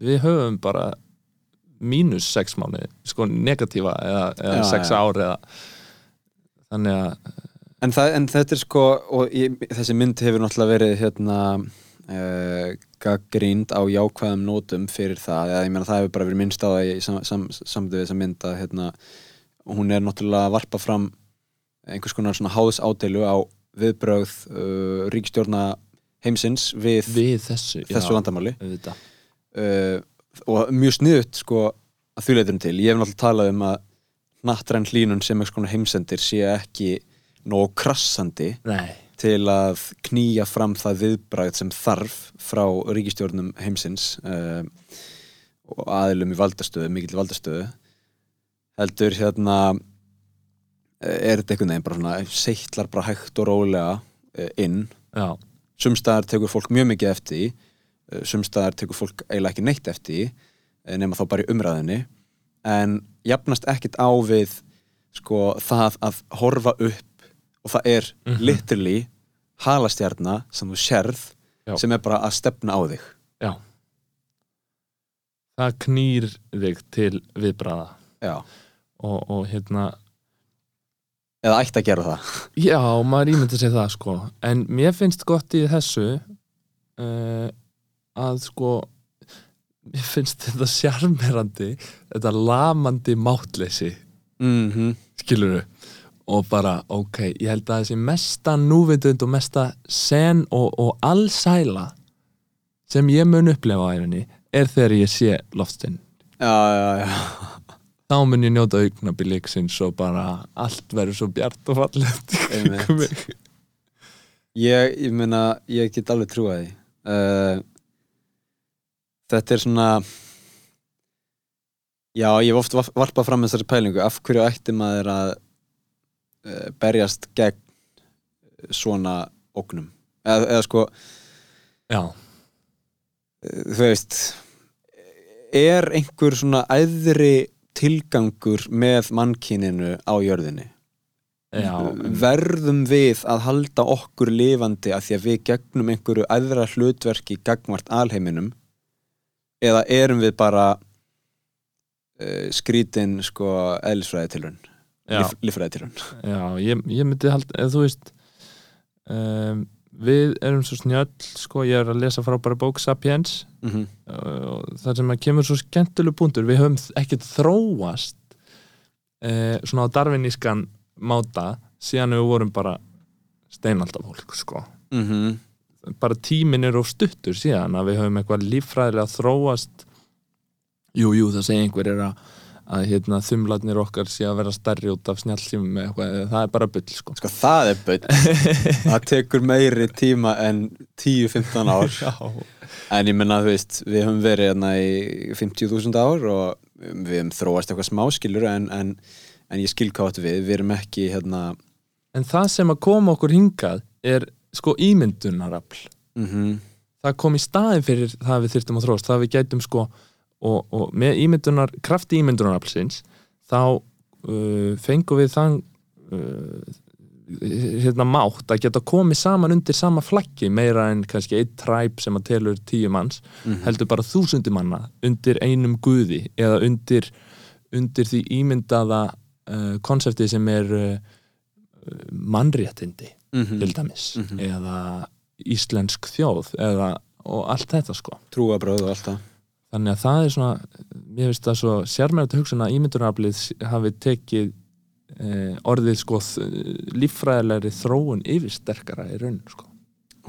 við höfum bara mínus sex mánuði sko negatífa eða, eða Já, sex já. ár eða þannig að En, það, en þetta er sko og ég, þessi mynd hefur náttúrulega verið hérna uh, gaggrínd á jákvæðum nótum fyrir það, ég meina það hefur bara verið minnst á það í sam, sam, samtöðu við þessa mynd að hérna, hún er náttúrulega að varpa fram einhvers konar svona háðs ádeilu á viðbrögð uh, ríkstjórna heimsins við, við þessu þessu vandamáli. auðvitað. uh, og mjög sniðut sko að því leiturum til, ég hef náttúrulega talað um að nattræn hlínun sem einhvers konar heimsendir sé ekki nóg krassandi Nei, til að knýja fram það viðbræð sem þarf frá ríkistjórnum heimsins uh, og aðilum í valdastöðu, mikill valdastöðu. Heldur hérna eh, er þetta einhvern veginn bara svona seittlar bara hægt og rólega uh, inn. Já, sumstaðar tekur fólk mjög mikið eftir því uh, sumstaðar tekur fólk eiginlega ekki neitt eftir eh, nema þá bara í umræðinni en jafnast ekkit á við sko það að horfa upp og það er Mhm. literally halastjarna sem þú sérð Já. sem er bara að stefna á þig. Já. Það knýr þig til viðbræða já, og, og hérna eða ætti að gera það. Já, maður ímyndi sér það sko. En mér finnst gott í þessu uh, að sko mér finnst þetta sjarmerandi þetta lamandi mátleysi mm -hmm. skilur og bara, ok, ég held að þessi mesta núvitund og mesta sen og, og allsæla sem ég mun upplefa á æfinni er þegar ég sé loftstinn þá mun ég njóta augnabilíksins og bara allt verður svo bjart og fallegt. Ég, ég meina, ég get alveg trúa því. Uh, Þetta er svona Já, ég hef oft varp- varpað fram þessari pælingu af hverju ætti maður að berjast gegn eh, svona ógnum. Eða, eða sko, Já, eh, þú veist er einhver svona æðri tilgangur með mannkyninu á jörðinni? Já verðum við að halda okkur lifandi að því að við gegnum einhverju aðra hlutverki gagvart alheiminum? Eða erum við bara uh, skrítin sko eðlisfræði tilraun Já. Líf, líffræði tilraun Já, ég, ég myndi halda, eða þú veist um, við erum svo snjöll sko, ég er að lesa frábæra bók Sapiens mm -hmm. og það sem að kemur svo skemmtileg punktur við höfum ekkert þróast uh, svona á darvinískan máta síðan við vorum bara steinaldaf fólk sko Mhm. bara tíminn er of stuttur síðan að við höfum eitthvað líffræðilega þróast jú, jú, það segir einhver er að, að hérna, þumlarnir okkar sé að vera stærri út af snjálfsímum eða eitthvað, það er bara bull sko. sko það er böll það tekur meiri tíma en 10-15 ár. En ég menna þú veist við höfum verið hérna í 50.000 ár og við höfum þróast eitthvað smáskilur en, en, en ég skil hvað áttu við. Við erum ekki hérna en það sem að koma okkur hingað er sko ímyndunarafl. Mm það kom í staðin fyrir það að við þyrftum að þróast það að við gætum sko og, og með ímyndunar, krafti ímyndunaraflsins þá uh, fengum við þann uh, hérna mátt að geta komið saman undir sama flaggi meira en kannski einn træp sem að telur tíu manns Mhm. heldur bara þúsundi manna undir einum guði eða undir, undir því ímyndaða uh, konsepti sem er uh, mannréttindi -hmm. til dæmis Mhm. eða íslensk þjóð eða, og allt þetta sko trúabröð og allt það þannig að það er svona mér finnst það svo sérmærið hugsun að ímyndunaraflið hafi tekið eh, orðið sko líffræðilegri þróun yfir sterkara í raun sko.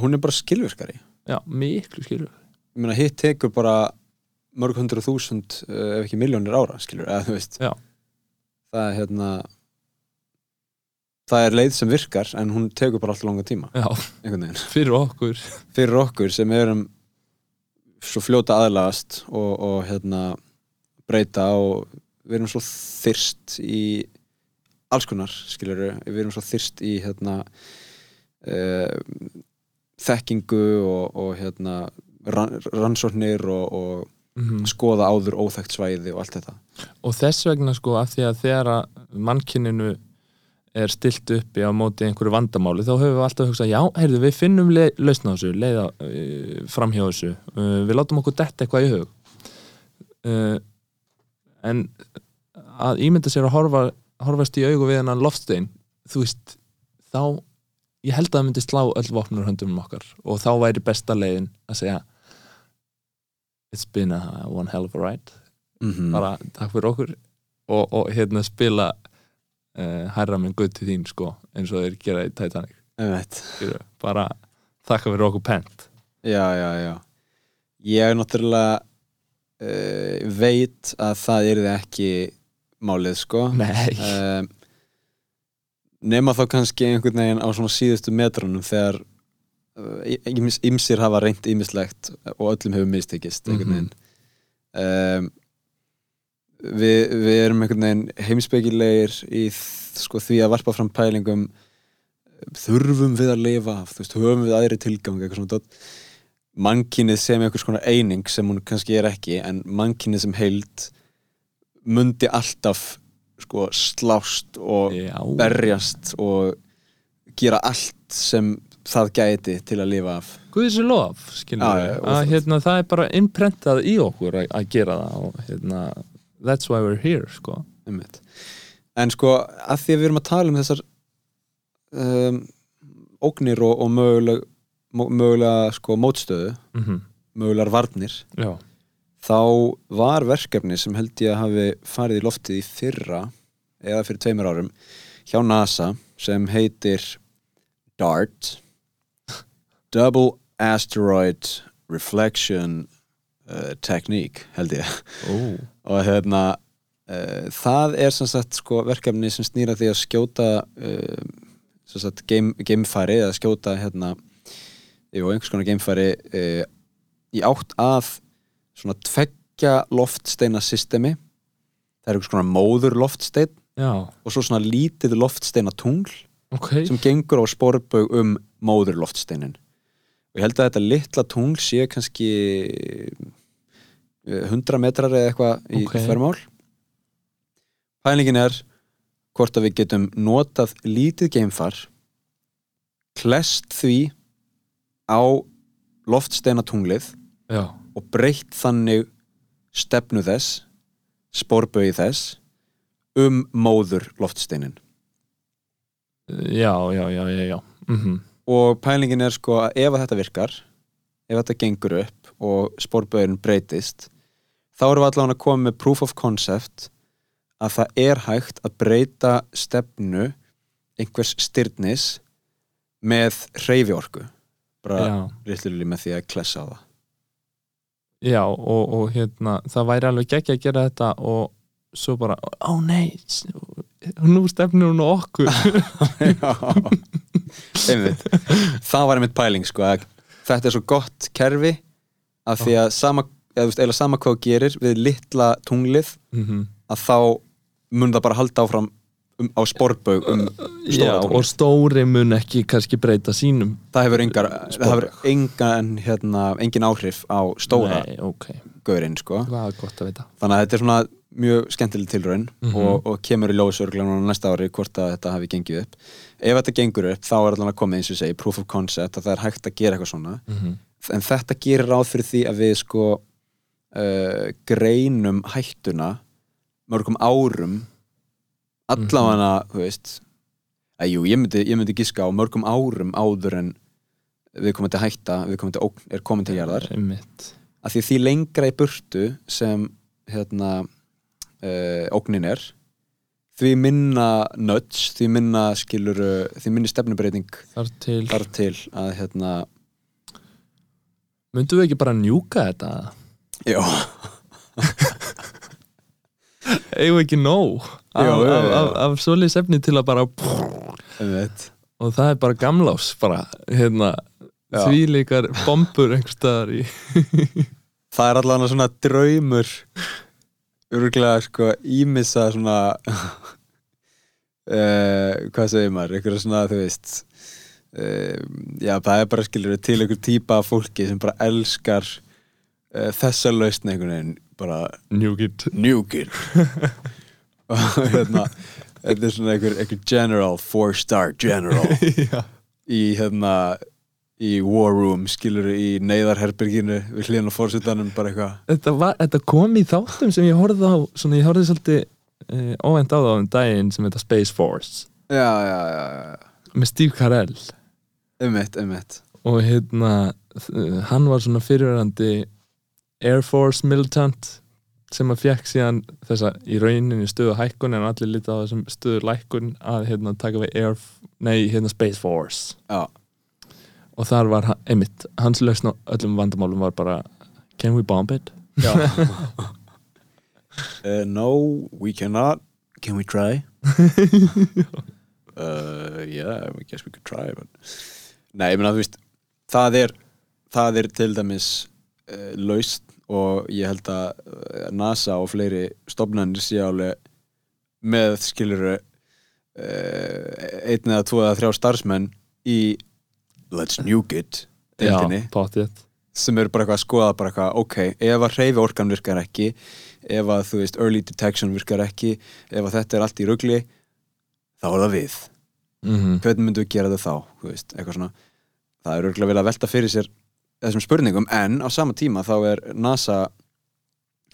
hún er bara skilvirkari. Já, miklu skilur ég meina hitt tekur bara mörg hundru þúsund uh, ef ekki miljónir ára skilur, eða þú veist. Já. það er hérna það er leið sem virkar en hún tekur bara alltaf langa tíma. Já, fyrir okkur. Fyrir okkur sem erum svo fljóta aðlagast og, og hérna breyta og við erum svo þyrst í alls konar skilur við erum svo þyrst í hérna uh, þekkingu og, og hérna ran, rannsóknir og, og mm. skoða áður óþekkt svæði og allt þetta og þess vegna sko af því að þegar að mannkyninu er stilt uppi á móti einhverju vandamáli þá höfum við alltaf hugsað, já, heyrðu, við finnum le lausn á þessu, leiða uh, framhjá þessu, uh, við látum okkur detta eitthvað í hug uh, en að ímynda sér að horfa, horfast í augu við hennan loftstein, þú veist þá, ég held að það myndi slá öll vopnur höndum um okkar og þá væri besta leiðin að segja it's been a one hell of a ride mm -hmm. bara takk fyrir okkur og, og hérna spila uh, hærra minn gutt til þín sko eins og þeir gera í Titanic. Skilur, bara þakka fyrir okkur pent. Já, já, já. Ég er náttúrulega uh, veit að það yrði ekki málið sko. Nei, um, nema þá kannski einhvern veginn á svona síðustu metrunum þegar uh, ymsir hafa reynt ýmislegt og öllum hefur mistekist einhvern veginn. Um, við, við erum einhvern veginn heimspekilegir í sko, því að varpa fram pælingum. Þurfum við að lifa af, þú veist, höfum við aðri tilgang eitthvað svona dót mannkynið sem einhvers konar eining sem hún kannski er ekki en mannkynið sem heild mundi alltaf sko slást og já, berjast og gera allt sem það gæti til að lifa af. Guðis er lof skilur Já, við, að hérna það er bara innprentað í okkur að, að gera það og hérna that's why we're here sko. En sko að því að við erum að tala um þessar um, ógnir og, og möguleg, mö- mögulega sko, mótstöðu mm mögulegar varnir Já, þá var verkefni sem held ég að hafi farið í loftið í fyrra eða fyrir tveimur árum hjá NASA sem heitir DART Double Asteroid Reflection uh, Technique held ég. Ó, og hérna uh, það er sem sagt sko verkefni sem snýra því að skjóta uh, sem sagt game, gamefæri eða skjóta hérna jú, einhvers konar gamefæri uh, í átt að svona tveggja loftsteina systemi. Það er einhvers konar móður loftstein já, og svo svona lítið loftsteina tungl ok. sem gengur á sporbaug um móður loftsteinin og ég held að þetta litla tungl sé kannski eh, 100 metrar eða eitthvað í Ok. þvermál pælingin er hvort að við getum notað lítið geimfar klest því á loftsteina tunglið Já, og breytt þannig stefnu þess sporbauði þess um móður loftsteinin já, já, já, já, já. Mm og pælingin er sko að ef þetta virkar ef þetta gengur upp og spórböðurinn breytist þá erum við allavega að koma með proof of concept að það er hægt að breyta stefnu einhvers styrnis með hreyfi orku bara Já, rillulega með því að klessa á það. Já og, og hérna, það væri alveg ekki að gera þetta og svo bara, ó nei nú stefnir hún okkur. Einmitt. Það var einmitt pæling sko þetta er svo gott kerfi af því að sama, eða, þú veist, eða sama hvað þú gerir við litla tunglið mm að þá mun það bara halda áfram um, á sporbaug um Já, stóra og tunglið. stóri mun ekki kannski breyta sínum það hefur engar, það hefur engan, hérna, engin áhrif á stóra Nei, ok, gaurinn sko. þannig að þetta er svona mjög skemmtileg tilraun Mhm. og, og kemur í ljóðsörglega núna næsta ári hvort að þetta hafi gengið upp ef þetta gengur upp þá er allan að koma eins og segi proof of concept að það er hægt að gera eitthvað svona mm -hmm. En þetta gerir ráð fyrir því að við sko uh, greinum hættuna mörgum árum allavega, þú veist að jú, ég myndi, ég myndi giska á mörgum árum áður en við komum til hætta, við komum til ógn, er komin til jarðar. Að því því lengra í burtu sem hérna uh, ógnin er því minna nudge, því minna skilur því minni stefnubreiting Þar til, þar til að hérna myndum við ekki bara njúka þetta? já, Eigum við ekki nóg af, jú, af, af, af svoleiðis efni til að bara og það er bara gamlás bara, hérna því líkar bombur einhvers staðar í það er allavega svona draumur örgulega sko ímissa svona uh, hvað segir maður? Einhverja svona þú veist já það er bara skilur til einhver típa af fólki sem bara elskar uh, þessa lausn einhvern veginn bara njúkitt nuke it og hérna þetta er svona einhver, einhver general four star general. Í hérna í war room skilur í neyðarherberginu við hlýðan á fórsetanum bara eitthvað. Þetta, þetta kom í þáttum sem ég horfði á svona ég horfði svolítið uh, óvænt á það um daginn sem þetta Space Force. Já, já, já, já, með Steve Carell ummitt, ummitt og hérna hann var svona fyrirverandi Air Force militant sem að fekk síðan þessa í rauninni stöðu hækkun en allir lítið á þessum stöðu lækkun að hérna taka við Air, nei, hérna Space Force. Já, og þar var hann- einmitt, hans lausn á öllum vandamálum var bara can we bomb it? uh, no, we cannot. Can we try? Uh, yeah, I guess we could try but... nei, ég meina þú veist það er, það er til dæmis uh, laust og ég held að uh, NASA og fleiri stofnanir sé alveg með skiluru uh, einn eða tvo eða þrjá starfsmenn í Let's Nuke It deildinni Já, pottið sem eru bara eitthvað að skoða bara eitthvað, ok, ef að hreyfi orkan virkar ekki ef að þú veist early detection virkar ekki ef að þetta er allt í rugli þá er það við mm -hmm. hvernig myndum við gera það þá, veist, það er örgulega vel að velta fyrir sér þessum spurningum, en á sama tíma þá er NASA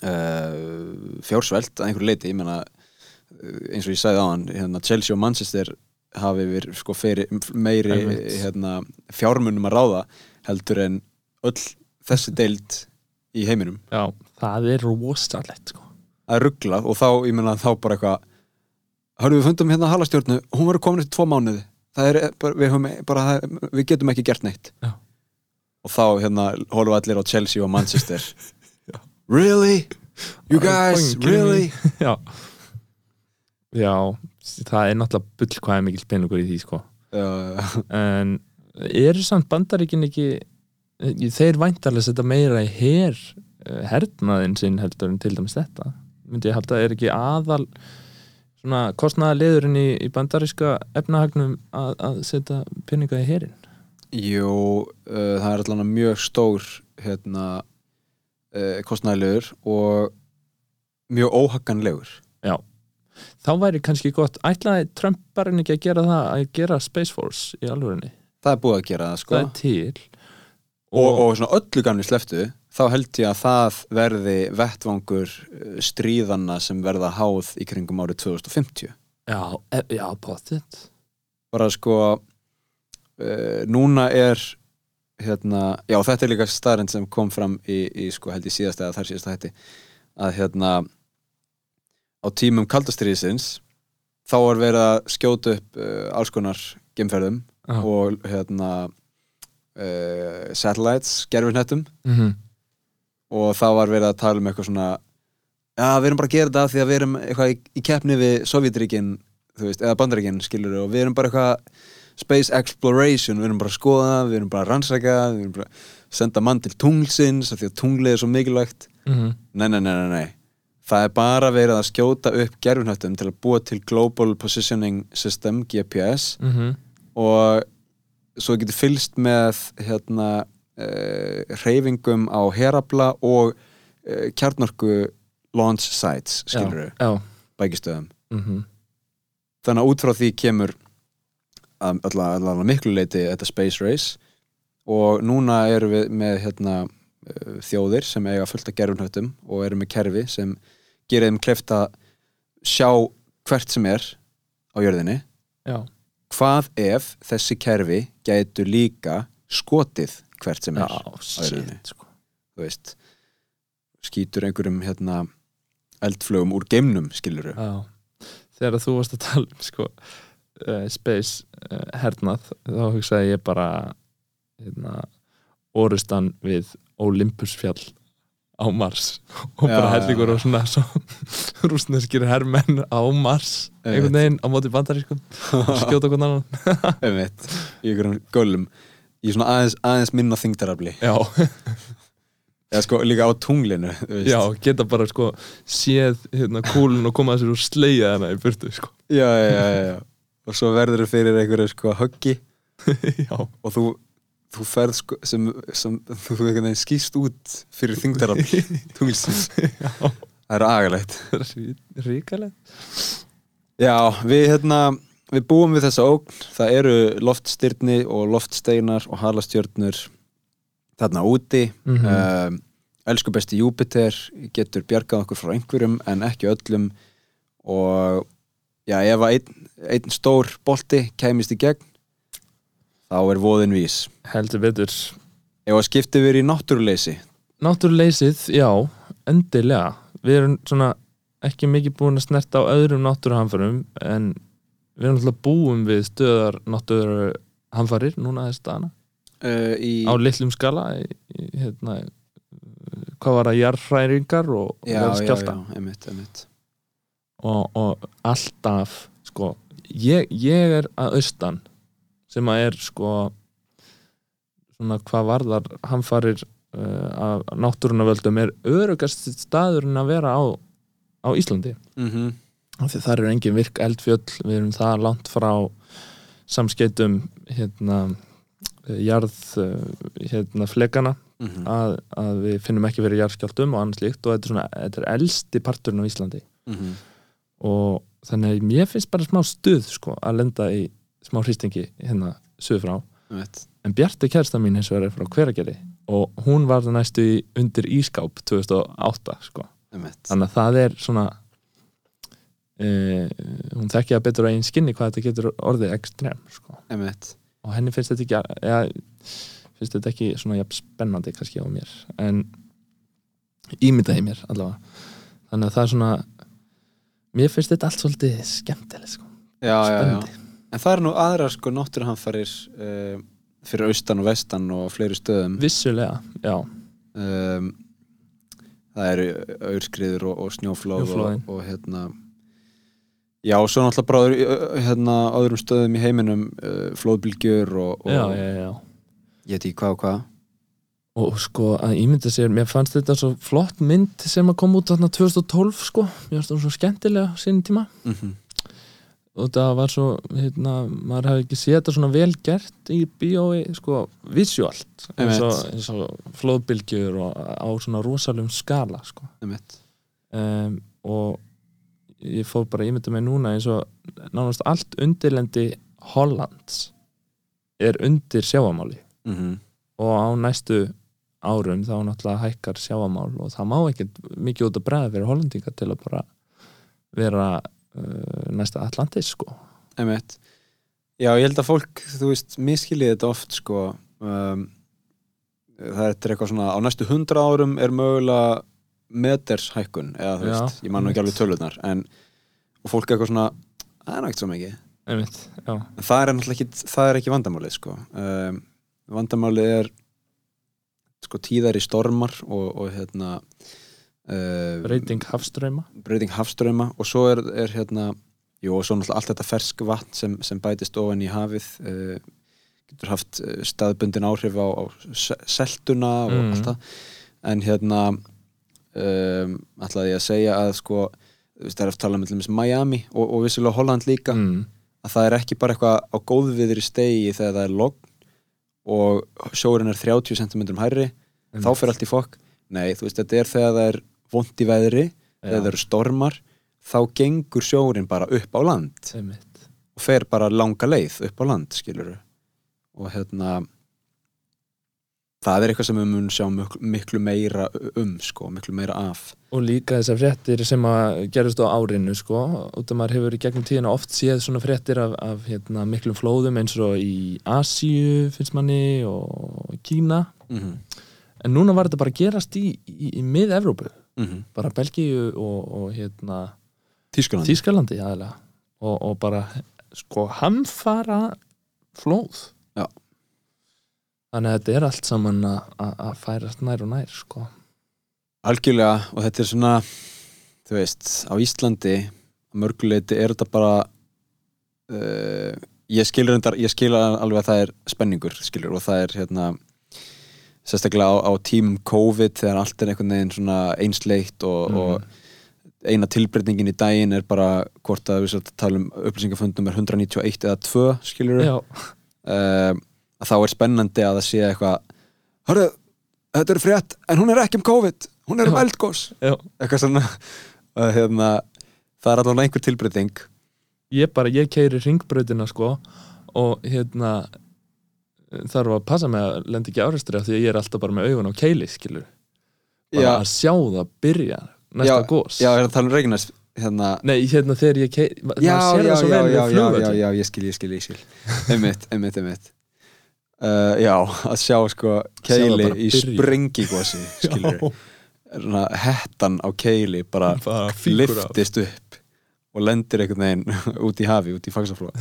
uh, fjársvelt að einhverju leiti, meina uh, eins og ég sagði á hann, hérna Chelsea og Manchester hafi yfir sko, meiri hérna, fjármunum að ráða heldur en öll þessi deild í heiminum já, það er rosalegt sko. að ruggla og þá, ég meina þá bara eitthvað hörðu við fundum hérna halastjórnu hún verður komin eftir tvo mánuði. Er við, höfum, bara, það, við getum ekki gert neitt. Já. og þá hérna horfum við allir á Chelsea og Manchester. Really? you guys, really? já. Já, það er náttúrulega bull hvað er mikil peningur í því sko. En eru samt bandaríkin ekki þeir væntarlega setja meira í her hernaðin sinn heldur en til dæmis þetta? Myndi ég halda er ekki aðal svona kostnaða liðurinn í, í bandaríska efnahagnum að, að setja peninga í herin Jú, uh, það er allan mjög stór hérna uh, kostnæðilegur og mjög óhagganlegur. Já. Þá væri kannski gott, ætlaði Trump bara en ekki að gera það, að gera Space Force í alvörinni, það er búið að gera það sko. Það er til. Og, og svona öllu gamli sleftu þá held ég að það verði vettvangur uh, stríðanna sem verða háð í kringum árið 2050 já, e, já, potið bara sko uh, núna er hérna, já þetta er líka starrend sem kom fram í, í sko held ég síðast eða þar síðast hætti að hérna á tímum kaldastriðisins þá var verið að skjóta upp uh, alls konar gemferðum Já. og hérna satellites, gerfinhettum mm og þá var verið að tala um eitthvað svona já, við erum bara að gera þetta því að við erum eitthvað í, í keppni við Sovjetríkin veist, eða Bandaríkin, skilur og við erum bara eitthvað space exploration við erum bara að skoða við erum bara að rannsaka við erum bara að senda mann til tunglsins því að tunglið er svo mikilvægt -hmm. nei, nei, nei, nei, nei það er bara verið að skjóta upp gerfinhættum til að búa til Global Positioning System, GPS Mm -hmm. og svo getur fylgst með hérna reyfingum á herabla og uh, kjarnorku launch sites, skilur já, bækistöðum. mm -hmm. Þannig að út frá því kemur allavega miklu leiti þetta space race og núna erum við með hérna uh, þjóðir sem eiga fullt af gerfunhöttum og eru með kerfi sem gerir þeim kleft að sjá hvert sem er á jörðinni já, hvað ef þessi kerfi gætu líka skotið hvert sem já, er shit sko. þú veist skýtur einhverjum hérna eldflögum úr geimnum skiluru Já, þegar þú varst að tala um sko, uh, space uh, hernað, þá hugsaði ég bara hérna, orustan við Olympusfjall á Mars. Og bara Já, hellingur já, og svona svo, rúsneskir hermenn á Mars einhvern veginn á móti bandarískum skjóta hvernig annan. Í einhverjum gölum í svona aðeins, aðeins minna þingdarafli já, eða sko líka á tunglinu já, geta bara sko séð hérna kúlun og koma að sér og slegja hana í burtu sko. Já, já, já, já, og svo verður þau fyrir einhverju sko höggi. Já, og þú þú ferð sko sem, sem þú veginn skýst út fyrir þingdarafli tunglsins. Já, það er agalegt. Ríkalegt. Já, við hérna við búum við þessa ógn, það eru loftstyrni og loftsteinar og halastjörnur þarna úti. Mhm. um, elsku besti Júpiter getur bjargað okkur frá einhverjum en ekki öllum. Og já, ef einn, einn stór bolti kæmist í gegn þá er voðin vís. Heldur betur. Ef að skipti verið í náttúruleysi. Náttúruleysið, já, endilega. Við erum svona ekki mikið búin að snerta á öðrum náttúruhamförum en við erum alltaf búum við stöðar náttúruhamfarir núna þess dana uh, í, á litlum skala í, í, hérna, hvað var það, jarðhræringar og já, já, skjálta og, og alltaf sko, ég, ég er að austan sem að er sko svona hvað varðar hamfarir uh, af náttúrunavöldum er örugast staðurinn að vera á, á Íslandi. Mm -hmm. af því þar eru engin virk eldfjöll við erum það langt frá samskeitum hérna jarð hérna flekana mhm, að, að við finnum ekki verið jarðskjáltum og annars líkt og þetta er svona, þetta er elsti parturinn á Íslandi. Mhm. og þannig að mér finnst bara smá stuð sko, að lenda í smá hristingi hérna suður frá einmitt. En Bjarti kærsta mín eins og er frá hveragerði og hún var það næstu í undir ískáp 2008 sko. þannig að það er svona uh, hún þekki að betur á einn skinni hvað þetta getur orðið ekstrem sko. Og henni finnst þetta ekki ja, finnst þetta ekki svona jafn spennandi kannski á mér en ímyndaði mér allavega. Þannig að það er svona mér finnst þetta allt svolítið skemmtileg sko. Já, já, já. En það er nú aðrar sko náttúruhamfarir uh, fyrir austan og vestan og fleiri stöðum. Vissulega, já, um, Það eru aurskriður og, og snjóflóð og, og hérna Já, og svo náttúrulega bara hérna, öðrum stöðum í heiminum uh, flóðbylgjur og, og já, já, já. Ég veit ekki hvað og hvað. Og sko að ímynda sér, mér fannst þetta svo flott mynd sem að koma út þarna 2012 sko, mér fannst það svo skemmtilega á sínum tíma. Mm og það var svo, hérna, maður hefði ekki séð þetta svona vel gert í bíói sko, visuált. Eins og, Einmitt. eins og flóðbylgjur og á svona rosalum skala sko. Emmett um, og ég fór bara að ímynda mig núna eins og nánast allt undirlendi Hollands er undir sjáamáli mm -hmm. og á næstu árum þá náttúrulega hækkar sjáamál og það má ekkert mikið út að bregða fyrir hollendinga til að bara vera uh, næsta Atlantis sko. Emmett Já, ég held að fólk, þú veist, miskiljið þetta oft sko. Um, það er eitthvað svona á næstu hundra árum er mögulega metershækkun eða þú veist, ég man nú ekki alveg tölunar en, fólk er eitthvað svona það er náttúrulega svo mikið. Einmitt, það er náttúrulega ekki, það er ekki vandamálið sko. Um, vandamálið er sko tíðari stormar og, og hérna uh, breyting hafströyma breyting hafströma og svo er, er hérna jú, og svo náttúrulega allt þetta fersk vatn sem, sem bætist ofan í hafið uh, getur haft uh, staðbundin áhrif á, á se- seltuna og Mhm. allt það. En hérna um, ætlaði ég að segja að sko það er að tala um til dæmis Miami og, og vissilega Holland líka mm, að það er ekki bara eitthvað á góðviðri stegi þegar það er logn og sjórin er 30 cm hærri þá fyrir allt í fokk. Nei, þú veist, þetta er þegar það er vond í veðri þegar það eru stormar þá gengur sjórin bara upp á land einmitt. og fer bara langa leið upp á land skilur og hérna það er eitthvað sem við munum sjá miklu, miklu meira um sko, miklu meira af. Og líka þessar fréttir sem að gerast á árinu sko, út af maður hefur í gegnum tíðina oft séð svona fréttir af, af hérna, miklum flóðum eins og í Asíu finnst manni og Kína. Mm -hmm. en núna var þetta bara gerast í, í, í mið-Evrópu, Mm bara Belgíu og, og hérna Þískuland Þískalandi aðeinslega og, og bara sko hamfara flóð. Þannig að þetta er allt saman að- færast nær og nær sko. algjörlega og þetta er svona þú veist, á Íslandi mörguleiti er þetta bara uh, ég skilur endar, ég skilur alveg að það er spenningur skilur og það er hérna sérstaklega á, á tímum COVID þegar allt er einhvern veginn svona einsleitt og, Mhm. og eina tilbreytingin í daginn er bara hvort að við tala um upplýsingafundum er 191 eða 2 skilur Já, uh, að þá er spennandi að það sé eitthvað hörru, þetta er frétt en hún er ekki um COVID, hún er um eldgós eitthvað svona uh, hérna, það er allavega einhver tilbreyting. Ég bara, ég keiri ringbrautina sko og hérna þarf að passa mig að lenda ekki árestri af því að ég er alltaf bara með augun á keili skilur bara já, að sjá það byrja næsta Já, gós já, er það að tala um Reykjanes hérna, nei, hérna þegar ég keiri já, já, já, já, já, ég skil, ég skil, ég skil. Einmitt, einmitt, einmitt uh, já, að sjá sko keili í svona hettan á keili bara bara fíkur af. liftist upp og lendir einhvern veginn út í hafi, út í fagsaflóa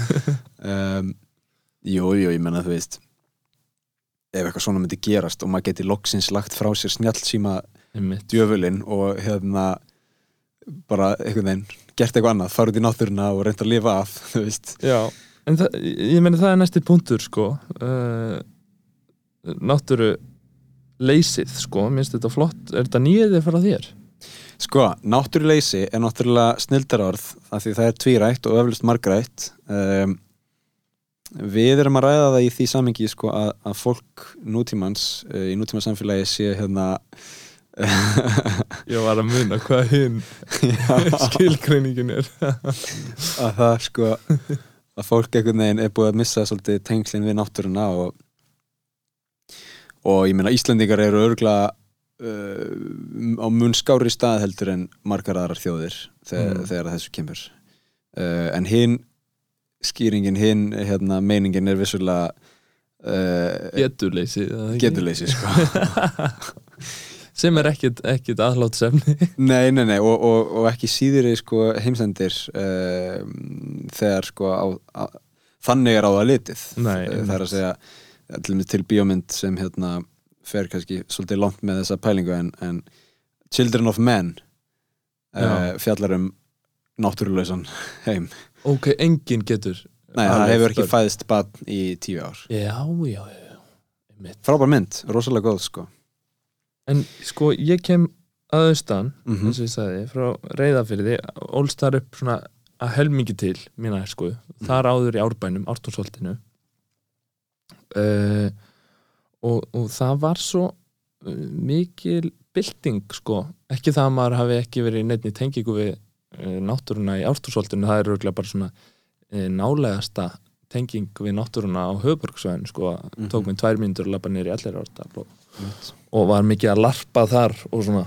um, Jú, jú, ég menna þú veist ef eitthvað svona myndi gerast og maður geti loksins lagt frá sér Einmitt. djöfulinn og hérna bara einhvern veginn gert eitthvað annað, fara út í náttúruna og reynda að lifa af, þú veist. Já, en það, ég meina það er næsti punktur sko. Uh, náttúru leysið sko, minnst þetta flott. Er þetta nýðið frá þér? Sko, náttúruleysi er náttúrulega snildarorð af því það er tvírætt og öflust margrætt. Um, Við erum að ræða það í því samingi sko, að, að fólk nútímans uh, í nútíma samfélagi sé hérna Ég var að muna hvað hinn skilgreiningin er. Að það sko að fólk einhvern veginn er búið að missa svolítið tengslinn við náttúruna og, og ég meina Íslendingar eru örgla uh, á mun skári stað heldur en margar aðrar þjóðir þegar, Mm. þegar þessu kemur uh, en hinn skýringin, hinn hérna, meiningin er vissulega uh, Geturleysi geturleysi sko. Sem er ekkit aðláttsefni nei, nei, nei, og, og, og ekki síður sko, heimsendir uh, þegar sko á, á, þannig er á það litið. Nei, Eh, það er að segja til, bíómynd sem hérna fer kannski svolítið langt með þessa pælingu en, en Children of Men uh, fjallar um náttúrulausan heim. Ok, enginn getur Nei, það hefur ekki fæðist batn í tíu ár. Já, já, já. Frábær mynd, rosalega góð sko En sko, ég kem að austan mm eins og ég sagði, frá reyðafyrði ólst þar upp svona að helmingi til mína sko, þar áður í árbænum ártúnsholtinu uh, og, og það var svo uh, mikil bylting sko, ekki það að maður hafi ekki verið neittni tengingu við uh, náttúruna í ártúnsholtinu, það er örgulega bara svona nálegasta tenging við náttúruna á höfuborgsvæðinu sko, Mhm. tók mér tvær að labba niður í allir árdal og, og var mikið að larpa þar og svona.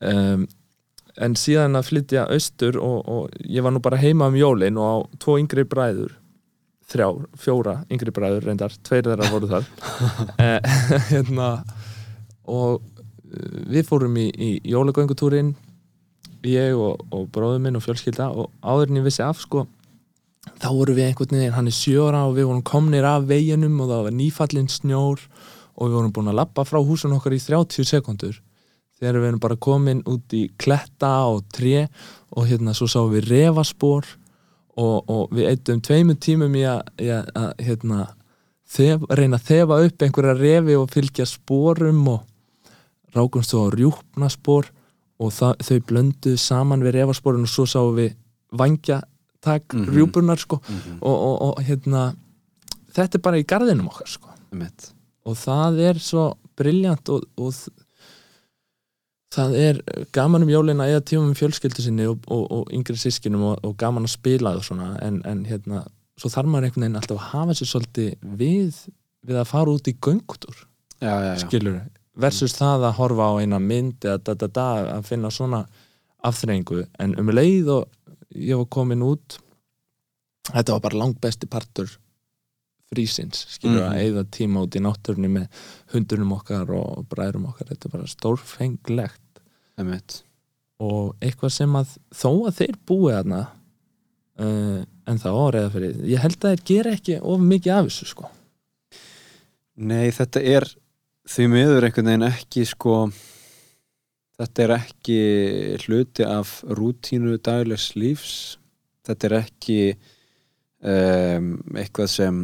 Um, en síðan að flytja austur og, og ég var nú bara heima um jólin og á tvo yngri bræður þrjár, fjóra yngri bræður reyndar, tveir þeirra voru þar. Eh, hérna og eh, við fórum í, í jólagöngutúrin ég og, og bróður minn og fjölskylda og áður en ég vissi af sko þá vorum við einhvern veginn, hann er sjóra og við vorum komnir af veginum og það var nýfallin snjór og við vorum búin að lappa frá húsun okkar í 30 sekundur þegar við erum bara komin út í kletta og tré og hérna svo sáum við refaspor og, og við eittum tveimur tímum í að, í að, að hérna, þef, reyna að þefa upp einhverja refi og fylgja sporum og rákumst svo á rjúpnaspor og það, þau blönduð saman við refasporin og svo sáum við vangjatak Mhm. rjúpunar sko. Mm og, og, og hérna þetta er bara í garðinum okkar sko. Emmett og það er svo briljant og, og það er gaman um jólina eða tímum fjölskyldu sinni og, og, og yngri sískinum og, og gaman að spila og svona en, en hérna, svo þarf maður einhvern veginn alltaf að hafa sér svolítið við við að fara út í já skilur, versus það að horfa á eina mynd eða da da da að finna svona afþrengu en um leið og ég var komin út þetta var bara langt besti partur frísins, skilur Mhm. að eigða tíma út í náttúrunni með hundunum okkar og bræðurum okkar, þetta er bara stórfenglegt. Og eitthvað sem að þó að þeir búi þarna uh, en það áreiða fyrir ég held að þeir gera ekki of mikið af þessu sko. Nei, þetta er því miður einhvern veginn ekki sko þetta er ekki hluti af rútínu daglegs lífs. Þetta er ekki um, eitthvað sem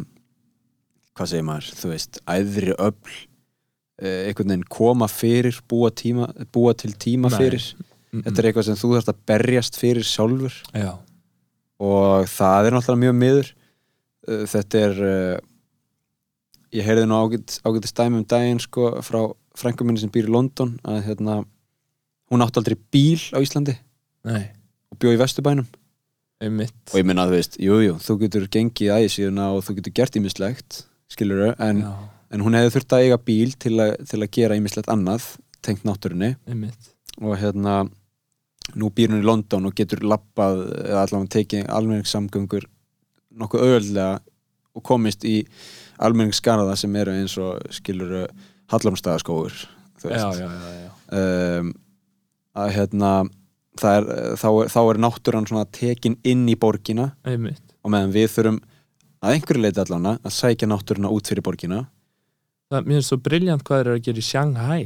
hvað segir maður, þú veist æðri öfl uh, einhvern veginn koma fyrir búa, tíma, búa til tíma Nei. fyrir. Þetta er eitthvað sem þú þarfst að berjast fyrir sjálfur. Já, og það er náttúrulega mjög miður. Uh, þetta er uh, ég heyrði nú ágætt, ágætt stæmi um daginn sko frá frænkum minni sem býr í London að hérna hún átti aldrei bíl á Íslandi nei, og bjó í Vesturbænum. Einmitt. Og ég minna að þú veist, jú, jú, þú getur gengið æði síðuna og þú getur gert ímislegt skilur en, en hún hefði þurft að eiga bíl til, a, til að gera ímislegt annað tengt náttúrunni. Einmitt. Og hérna nú býr hún í London og getur lappað eða allavega tekið almenningssamgöngur nokkuð auðvöldlega og komist í almenningsskarða sem eru eins og skilur Hallamstæðaskóur um, að hérna er, þá, er, þá er náttúran svona tekin inn í borgina. Einmitt. Og meðan við þurfum að einhverju leiti allavega að sækja náttúruna út fyrir borgina. Það, mér finnst svo briljant hvað þeir eru að gera í Shanghai.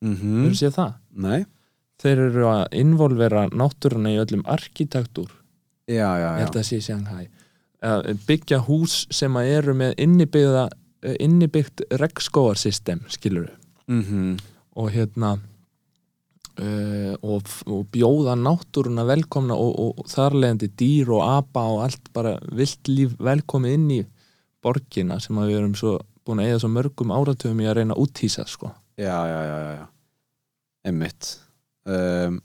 Mm mm. þú séð það? Nei, Þeir eru að involvera náttúruna í öllum arkitektúr já, já, já. það sé í Shanghai. Að byggja hús sem að eru með innibyggt regnskóarsystem skilur mm og hérna uh, og, og bjóða náttúruna velkomna og, og, þarlegandi dýr og apa og allt bara vilt líf velkomið inn í borgina sem við erum svo búin að eða svo mörgum áratöfum í að reyna að úthýsa sko. Já, já, já, já. Einmitt. Um,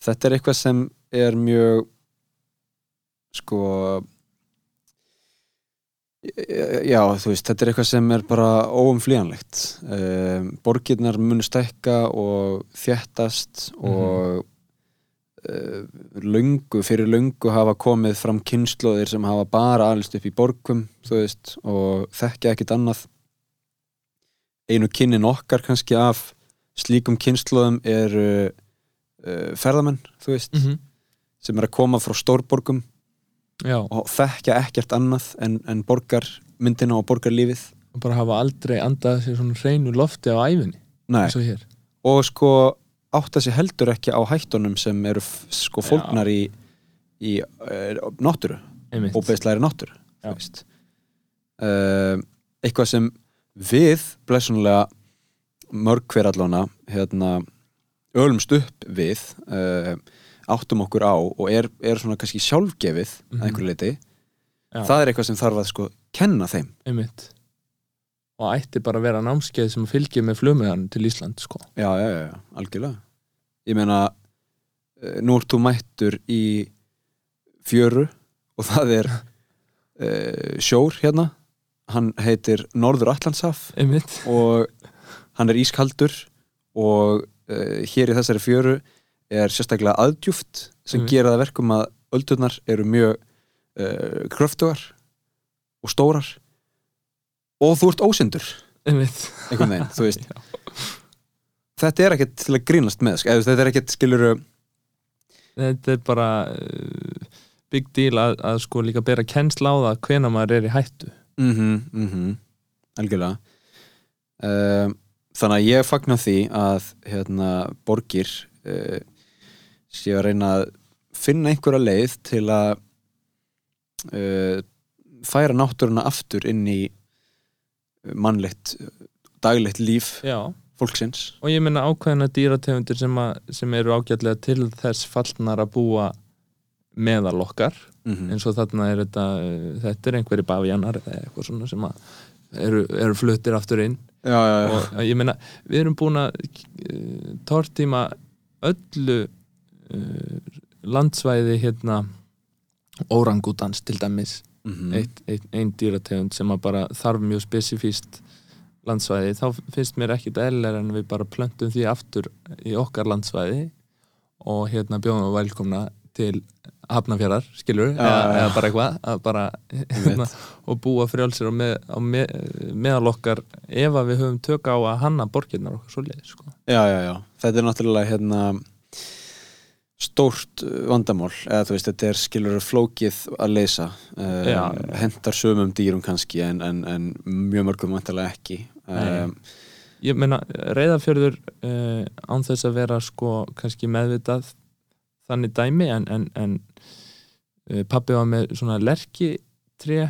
þetta er eitthvað sem er mjög sko já, þú veist, þetta er eitthvað sem er bara óumflýjanlegt. Um, borgirnar munu stækka og þjættast og uh, löngu, fyrir löngu hafa komið fram kynnslóðir sem hafa bara alist upp í borgum, þú veist og þekkja ekkit annað. Einu kynnin okkar kannski af slíkum kynnslóðum er uh, uh, ferðamenn, þú veist mm sem er að koma frá stórborgum já, og þekkja ekkert annað en, en borgarmyndina og borgarlífið. Og bara hafa aldrei andað sér svona hreinu lofti á æfinni og hér. Og sko átta sig heldur ekki á hættunum sem eru sko fólknar í, í uh, náttúru. Einmitt, óbeðslæri náttúru uh, eitthvað sem við blessunlega mörg hver allána hérna, ölumst upp við uh, áttum okkur á og er, er svona kannski sjálfgefið Mhm. að einhverju leiti Já. það er eitthvað sem þarf að sko kenna þeim einmitt og ætti bara að vera námskeið sem fylgir með flugmiðan til Ísland sko. já, já, já, algjörlega ég meina uh, nú ert þú mættur í fjöru og það er uh, sjór hérna hann heitir Norður Allandshaf og hann er ískaldur og uh, hér í þessari fjöru er sérstaklega aðdjúft sem Mhm. gera það verkum að öldurnar eru mjög uh, kröftugar og stórar. Og þú ert einmitt. Einhvern veginn, þú veist. Þetta er ekkert til að grínast með sko. eða, þetta er ekkert skiluru þetta er bara uh, big deal að, að sko líka bera kennsla á það hvena maður er í hættu. Mhm, mhm, algjörlega. Um, þannig að ég fagna því að hérna, borgir uh, séu að reyna að finna einhverja leið til að uh, færa náttúruna aftur inn í mannlegt daglegt líf já, fólksins. Og ég meina ákveðina dýrategundir sem, að, sem eru ágætlega til þess fallnar að búa meðal okkar. Mm eins og þarna er þetta þetta er einhverju bafjanar eða eitthvað svona sem að eru, eru fluttir aftur inn. Já, já, já. og ég meina við erum búin að uh, tortíma öllu uh, landsvæði hérna órangútans til dæmis Mhm. eitt, eitt, ein dýrategund sem bara þarf mjög spesifíst landsvæði, þá finnst mér ekkit eðlilega en við bara plöntum því aftur í okkar landsvæði og hérna bjóðum við velkomna til Hafnafjörðar, skilur Já, eða, eða bara eitthvað að bara, hérna, og búa frjálsir á, með, með, meðal okkar ef að við höfum tök á að hanna borgirnar okkar svo leið sko. Já, já, já, þetta er náttúrulega hérna stórt uh, vandamál. Eða þú veist, þetta er skilur flókið að leysa. Já. uh, hentar sömum dýrum kannski en, en, en mjög mörgum vantarlega ekki. Um, ég meina, reyðafjörður uh, án þess að vera sko kannski meðvitað þannig dæmi en, en, en uh, pappi var með svona lerki tré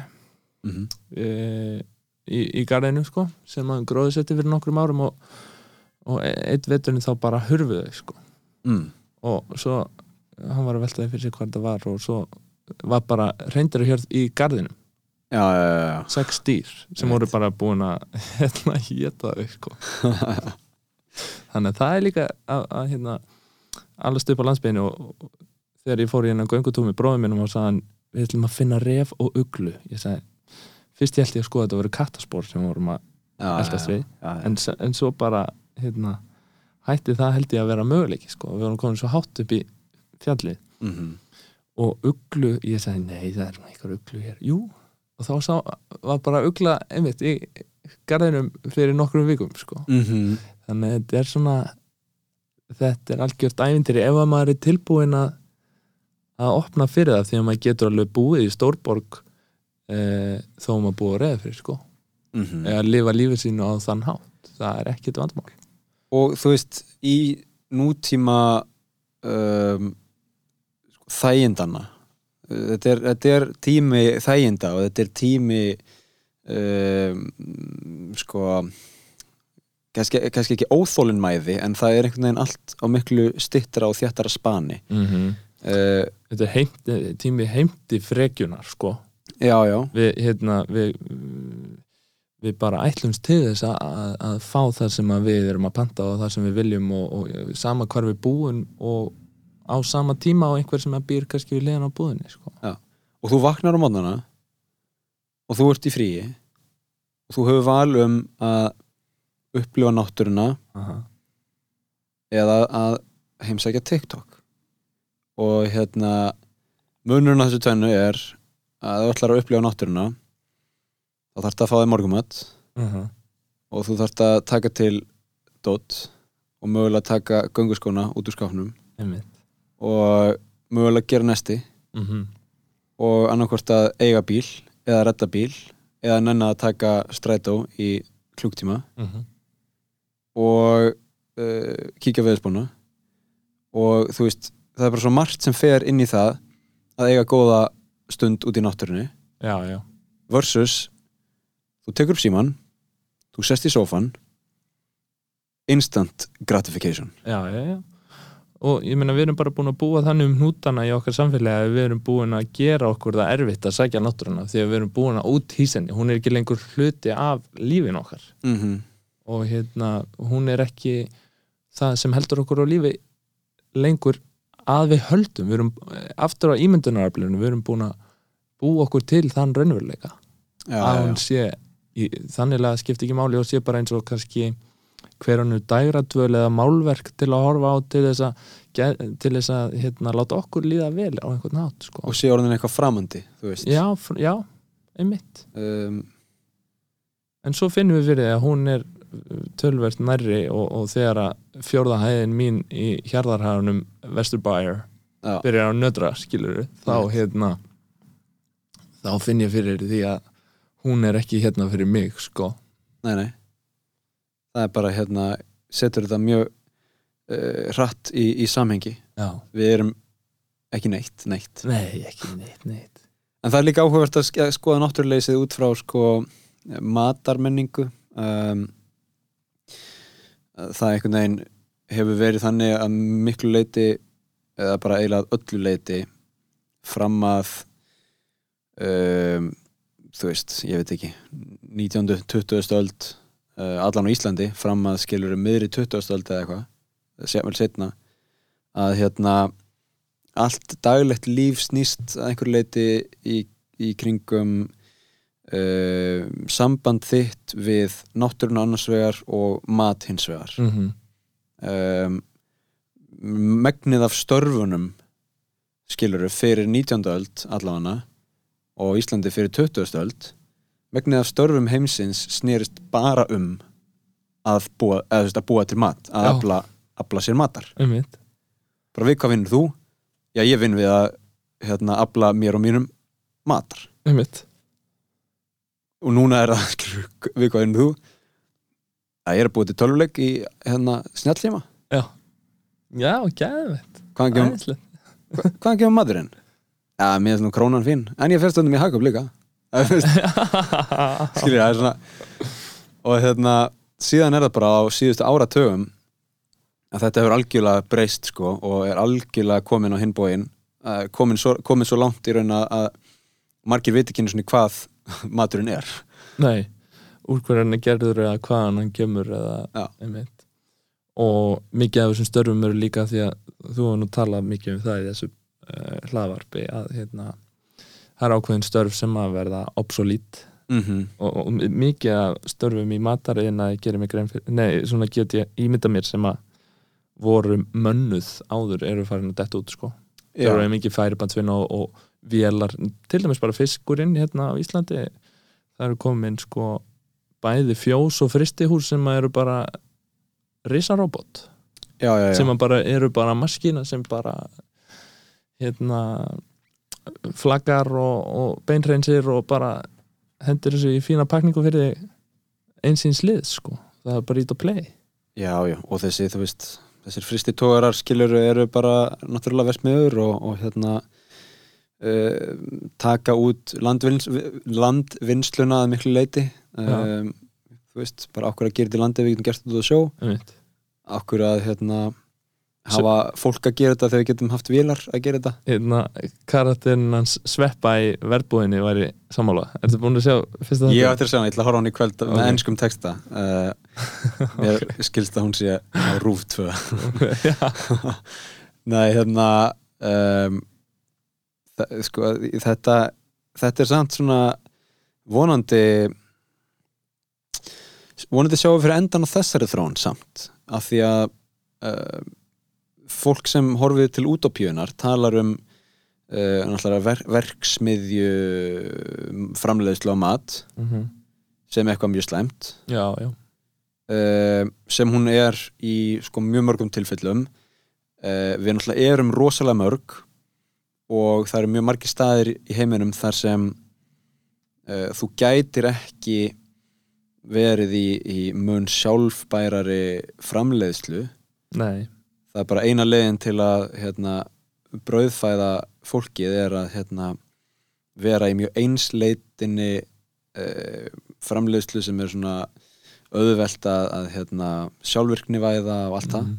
mm uh, í, í garðinu sko sem hann gróðsetti fyrir nokkrum árum og, og e- eitt veturinn þá bara hurfuðu þau sko. Mm, og svo hann var að velta því fyrir sig hvað þetta var og svo var bara reyndir að hjörð í garðinu Já, já, já, sex dýr sem voru bara búin að hérna hétta þau sko. Þannig að það er líka að, að hérna allast upp á landsbygðinu og, og þegar ég fór í hérna göngutúmi bróðum minnum og sagði hann við ætlum að finna ref og uglu. Ég sagði, fyrst ég held ég að skoða þetta voru kattaspor sem vorum að Eldast við. en, en svo bara hérna, hætti það held ég að vera möguleiki sko. við vorum komin svo hátt upp í fjallið Mhm. og uglu, ég sagði nei það er einhver uglu hér, jú og þá sá, var bara ugla einmitt í garðinum fyrir nokkrum vikum sko. Mhm. þannig að þetta er svona þetta er algjört ævintýri ef að maður er tilbúin að að opna fyrir það því að maður getur alveg búið í stórborg eh, þó maður búið að reyða fyrir sko Mhm. eða lifa lífið sínu á þann hátt það er ekkert vandamál og þú veist í nútíma um, sko, þægindana þetta er, þetta er tími þæginda og þetta er tími um, sko kannski, kannski ekki óþólinmæði en það er einhvern veginn allt á miklu stittra og þjættara spani. Mm -hmm. uh, þetta er heimt, tími heimti frekjunar sko. Já, já, við, hérna, við, við bara ætlumst til þess að, að, að fá það sem við erum að panta og það sem við viljum og, og sama hvar við búum og á sama tíma á einhver sem býr kannski við liðan á búðinni sko. og þú vaknar á mótnana og þú ert í fríi og þú hefur val um að upplifa náttúruna Aha. eða að heimsækja TikTok og hérna munurinn á þessu tvennu er að þú ætlar að upplifa náttúruna þá þarfst að fá þig morgumat uh og þú þarfst að taka til dót og mögulega taka gönguskóna út úr skáfnum einmitt. Og mögulega gera nesti. Mm og annarkvort að eiga bíl eða redda bíl eða nenna að taka strætó í klúktíma og uh, kíkja veðspána og þú veist það er bara svo margt sem fer inn í það að eiga góða stund út í náttúrunni. Já, já, versus þú tekur upp síman þú sest í sófan instant gratification. Já, já, já. Og ég meina við erum bara búin að búa þannig um hnútana í okkar samfélagi að við erum búin að gera okkur það erfitt að sækja náttúruna því að við erum búin að úthýsa henni hún er ekki lengur hluti af lífin okkar. Mm -hmm. og hérna hún er ekki það sem heldur okkur á lífi lengur að við höldum. Við erum aftur á ímyndunaraflinu við erum búin að búa okkur til þann raunveruleika. Að hún sé þannig að skipti ekki máli og sé bara eins og kannski hver hannu dægradvöl eða málverk til að horfa á til þess að, til þess að hérna, láta okkur líða vel á einhvern nátt sko. og sé orðin eitthvað framandi já, fr- já, einmitt. Um, en svo finnum við fyrir því að hún er uh, tölvert nærri og, og þegar að fjórða hæðin mín í hjarðarhagunum Vesturbæjar byrjar að nödra skilur þá hérna þá finn ég fyrir því að hún er ekki hérna fyrir mig sko. Nei, nei. Það er bara hérna setur þetta mjög uh, hratt í, í samhengi. Já, við erum ekki neitt, neitt. Nei, ekki neitt, neitt. En það er líka áhugavert að sk- að skoða náttúruleysið út frá sko matarmenningu. Um, það einhvern veginn hefur verið þannig að miklu leiti eða bara eiginlega öllu leiti fram að um, þú veist, ég veit ekki 19. 20. öld uh, allan á Íslandi fram að skilur miðri 20. öld eða eitthvað sem vel setna að hérna allt daglegt líf snýst að einhverju leiti í, í kringum uh, samband þitt við náttúruna annars vegar og mat hins vegar mm -hmm. um, megnið af störfunum skiluru fyrir 19. öld allavega og Íslandi fyrir 20. öld megnið af störfum heimsins snerist bara um að búa, eða, veist, að búa til mat að afla, afla sér matar einmitt bara við hvað vinnur þú? Já, ég vinn við að hérna, afla mér og mínum matar einmitt og núna er það, við hvað vinnur þú? að ég er að búa til tölvuleik í hérna, snjallíma já, já, gæðvett hvaðan kemur maturinn? Já, mér er svona krónan fín. En ég fer stundum í hagkaup líka. Skilur, það er svona og hérna, síðan er það bara á síðustu áratögum að þetta hefur algjörlega breyst sko og er algjörlega komin á hinbóin komin, svo, komin svo langt í raun að, margir viti ekki einu svona hvað maturinn er. Nei, úr hverju hann er gerður eða hvaðan hann kemur eða einmitt. Og mikið af þessum störfum eru líka því að þú hefur nú talað mikið um það í þessu uh, hlaðvarpi að hérna það er ákveðin störf sem að verða obsolít mm -hmm. og, og mikið af störfum í matariðin að gera mig grein fyrir, nei, svona get ég ímynda mér sem að voru mönnuð áður eru farin að detta út sko það eru mikið færibandsvinna og, og vélar, til dæmis bara fiskurinn hérna á Íslandi það eru komin sko bæði fjós og fristihús sem að eru bara risarobot já, já, já. sem að bara eru bara maskína sem bara hérna flaggar og, og beinreinsir og bara hendur þessu í fína pakningu fyrir einsins lið sko. Það er bara ít og play. Já, já, og þessi, þú veist þessir fristi tógarar skilur eru bara náttúrulega versmiður og, og hérna uh, taka út landvins, landvinnsluna að miklu leiti um, þú veist, bara okkur að gera þetta í landi við getum gert þetta út á sjó? Okkur að hérna hafa fólk að gera þetta þegar við getum haft vélar að gera þetta? Hérna karakterinn hans sveppa í verbúðinni væri sammála. Ertu búin að sjá fyrsta ég þetta? ætti að segja hann, ég ætla að horfa hann í kvöld með Ok. ennskum texta. Uh, mér skilst að hún sé á rúf 2 Já, Nei, hérna um, sko, þetta þetta er samt svona vonandi vonandi sjáum við fyrir endan á þessari þróun samt af því að uh, fólk sem horfið til útópíunar talar um uh, ver verksmiðju framleiðslu á mat mm sem eitthvað mjög slæmt. Já, já, uh, sem hún er í sko, mjög mörgum tilfellum. Uh, við náttúrulega erum rosalega mörg og það eru mjög margir staðir í heiminum þar sem þú gætir ekki verið í, í mun sjálfbærari framleiðslu. Nei það er bara eina leiðin til að hérna, brauðfæða fólkið er að hérna, vera í mjög einsleitinni uh, framleiðslu sem er svona auðvelt að, að hérna, sjálfvirkni væða og allt það Mhm.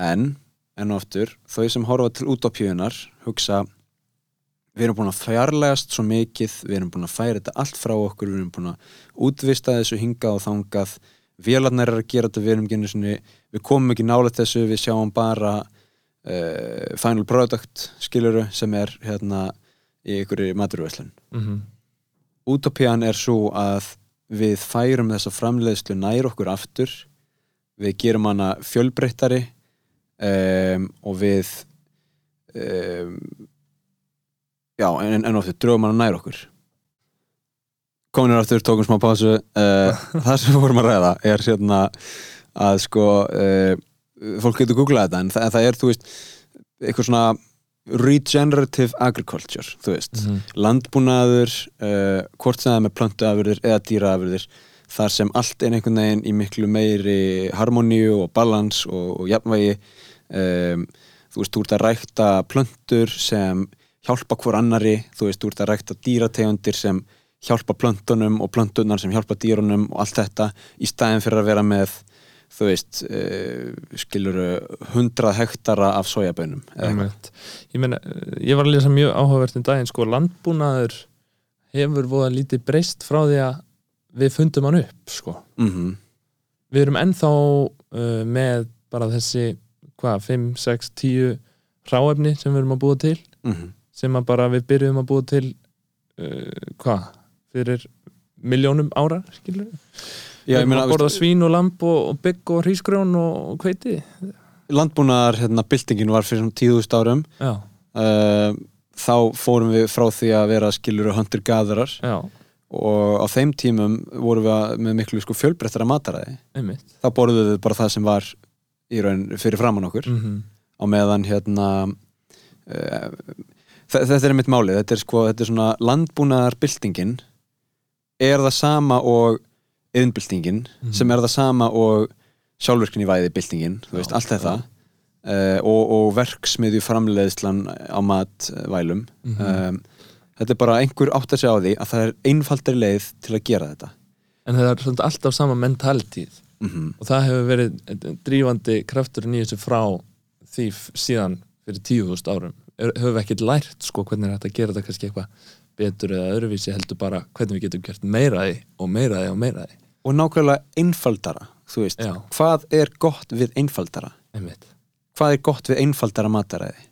en, enn og aftur þau sem horfa til út á pjöunar hugsa við erum búin að fjarlægast svo mikið, við erum búin að færa þetta allt frá okkur, við erum búin að útvista þessu hingað og þangað vélarnar er að gera þetta, við erum sinni við komum ekki nálega þessu, við sjáum bara uh, final product skiluru sem er hérna í einhverju maturvæslun mm Útópían er svo að við færum þessa framleiðslu nær okkur aftur við gerum hana fjölbreyttari um, og við um, já, en, en ofta drögum hana nær okkur. Kominir aftur, tókum smá pásu uh, það sem við vorum að ræða er hérna að sko uh, fólk getur googlað þetta en það, það er, þú veist eitthvað svona regenerative agriculture, þú veist Mhm. landbúnaður uh, hvort sem það er með plöntuafurðir eða dýraafurðir þar sem allt er einhvern veginn í miklu meiri harmoníu og balans og, og jafnvægi um, þú veist, þú ert að rækta plöntur sem hjálpa hvor annari þú veist, þú ert að rækta dýrategundir sem hjálpa plöntunum og plöntunar sem hjálpa dýrunum og allt þetta í staðin fyrir að vera með þú veist, uh, skiluru hundrað hektara af sojabönum. Ég meina, eh, ég var að lesa mjög áhugavert um daginn, sko, landbúnaður hefur voða lítið breyst frá því að við fundum hann upp, sko. Mhm. Við erum ennþá uh, með bara þessi, hvað, 5, 6, 10 hráefni sem við erum að búa til, Mhm. sem að bara við byrjum að búa til, uh, hvað, fyrir miljónum ára, skilur við? Já, meina, borða veist, svín og lamb og, og bygg og hrísgrjón og, og hveiti. landbúnaðar hérna, byltingin var fyrir 10.000 árum. Uh, þá fórum við frá því að vera skiluru hundur gaðurar já, og á þeim tímum vorum við með miklu sko, fjölbreyttara mataræði. Einmitt. þá borðum við bara það sem var í raun fyrir framann okkur. Mm á meðan hérna uh, þetta er mitt máli þetta er sko, þetta er svona landbúnaðarbyltingin. Er það sama og yðnbyltingin Mhm. sem er það sama og sjálfvirkni væði byltingin, þú veist, allt þetta. uh, og, og verksmiðju framleiðslan á matvælum. Mhm. um, þetta er bara einhver átt að segja á því að það er einfaldari leið til að gera þetta. En það er svona alltaf sama mentalitíð mm og það hefur verið drífandi krafturinn í þessu frá því síðan fyrir tíu þúsund árum. Höfum við ekkert lært sko hvernig er að gera þetta kannski eitthvað betur eða öðruvísi heldur bara hvernig við getum gert meira því og meira því og meira því og nákvæmlega einfaldara þú veist, Já. hvað er gott við einfaldara? Einmitt, hvað er gott við einfaldara mataræði?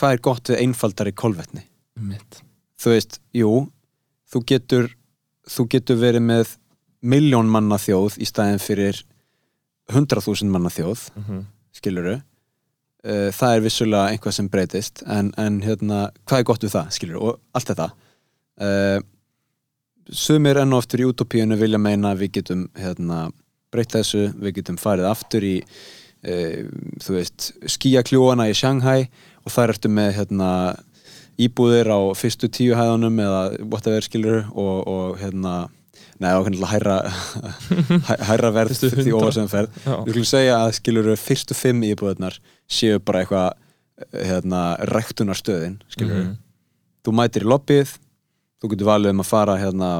Hvað er gott við einfaldari kolvetni? Einmitt. Þú veist, jú þú getur, þú getur verið með miljón manna þjóð í staðin fyrir hundrað þúsund manna þjóð mm -hmm. skiluru uh, það er vissulega einhvað sem breytist en, en hérna, hvað er gott við það skiluru, og allt þetta uh, sumir enn og aftur í utopíunu vilja meina að við getum hérna, breytt þessu, við getum farið aftur í uh, þú veist, skíakljúana í Shanghai og þar ertu með hérna, íbúðir á fyrstu tíu hæðunum eða whatever skilur og, og hérna Nei, það var kannilega hærra, hæ- hærra verð því 100. óvarsum ferð. Við skulum segja að skilur fyrstu fimm íbúðarnar séu bara eitthvað hérna, rektunarstöðin, skilur Mhm. Þú mætir í lobbyið, þú getur valið um að fara hérna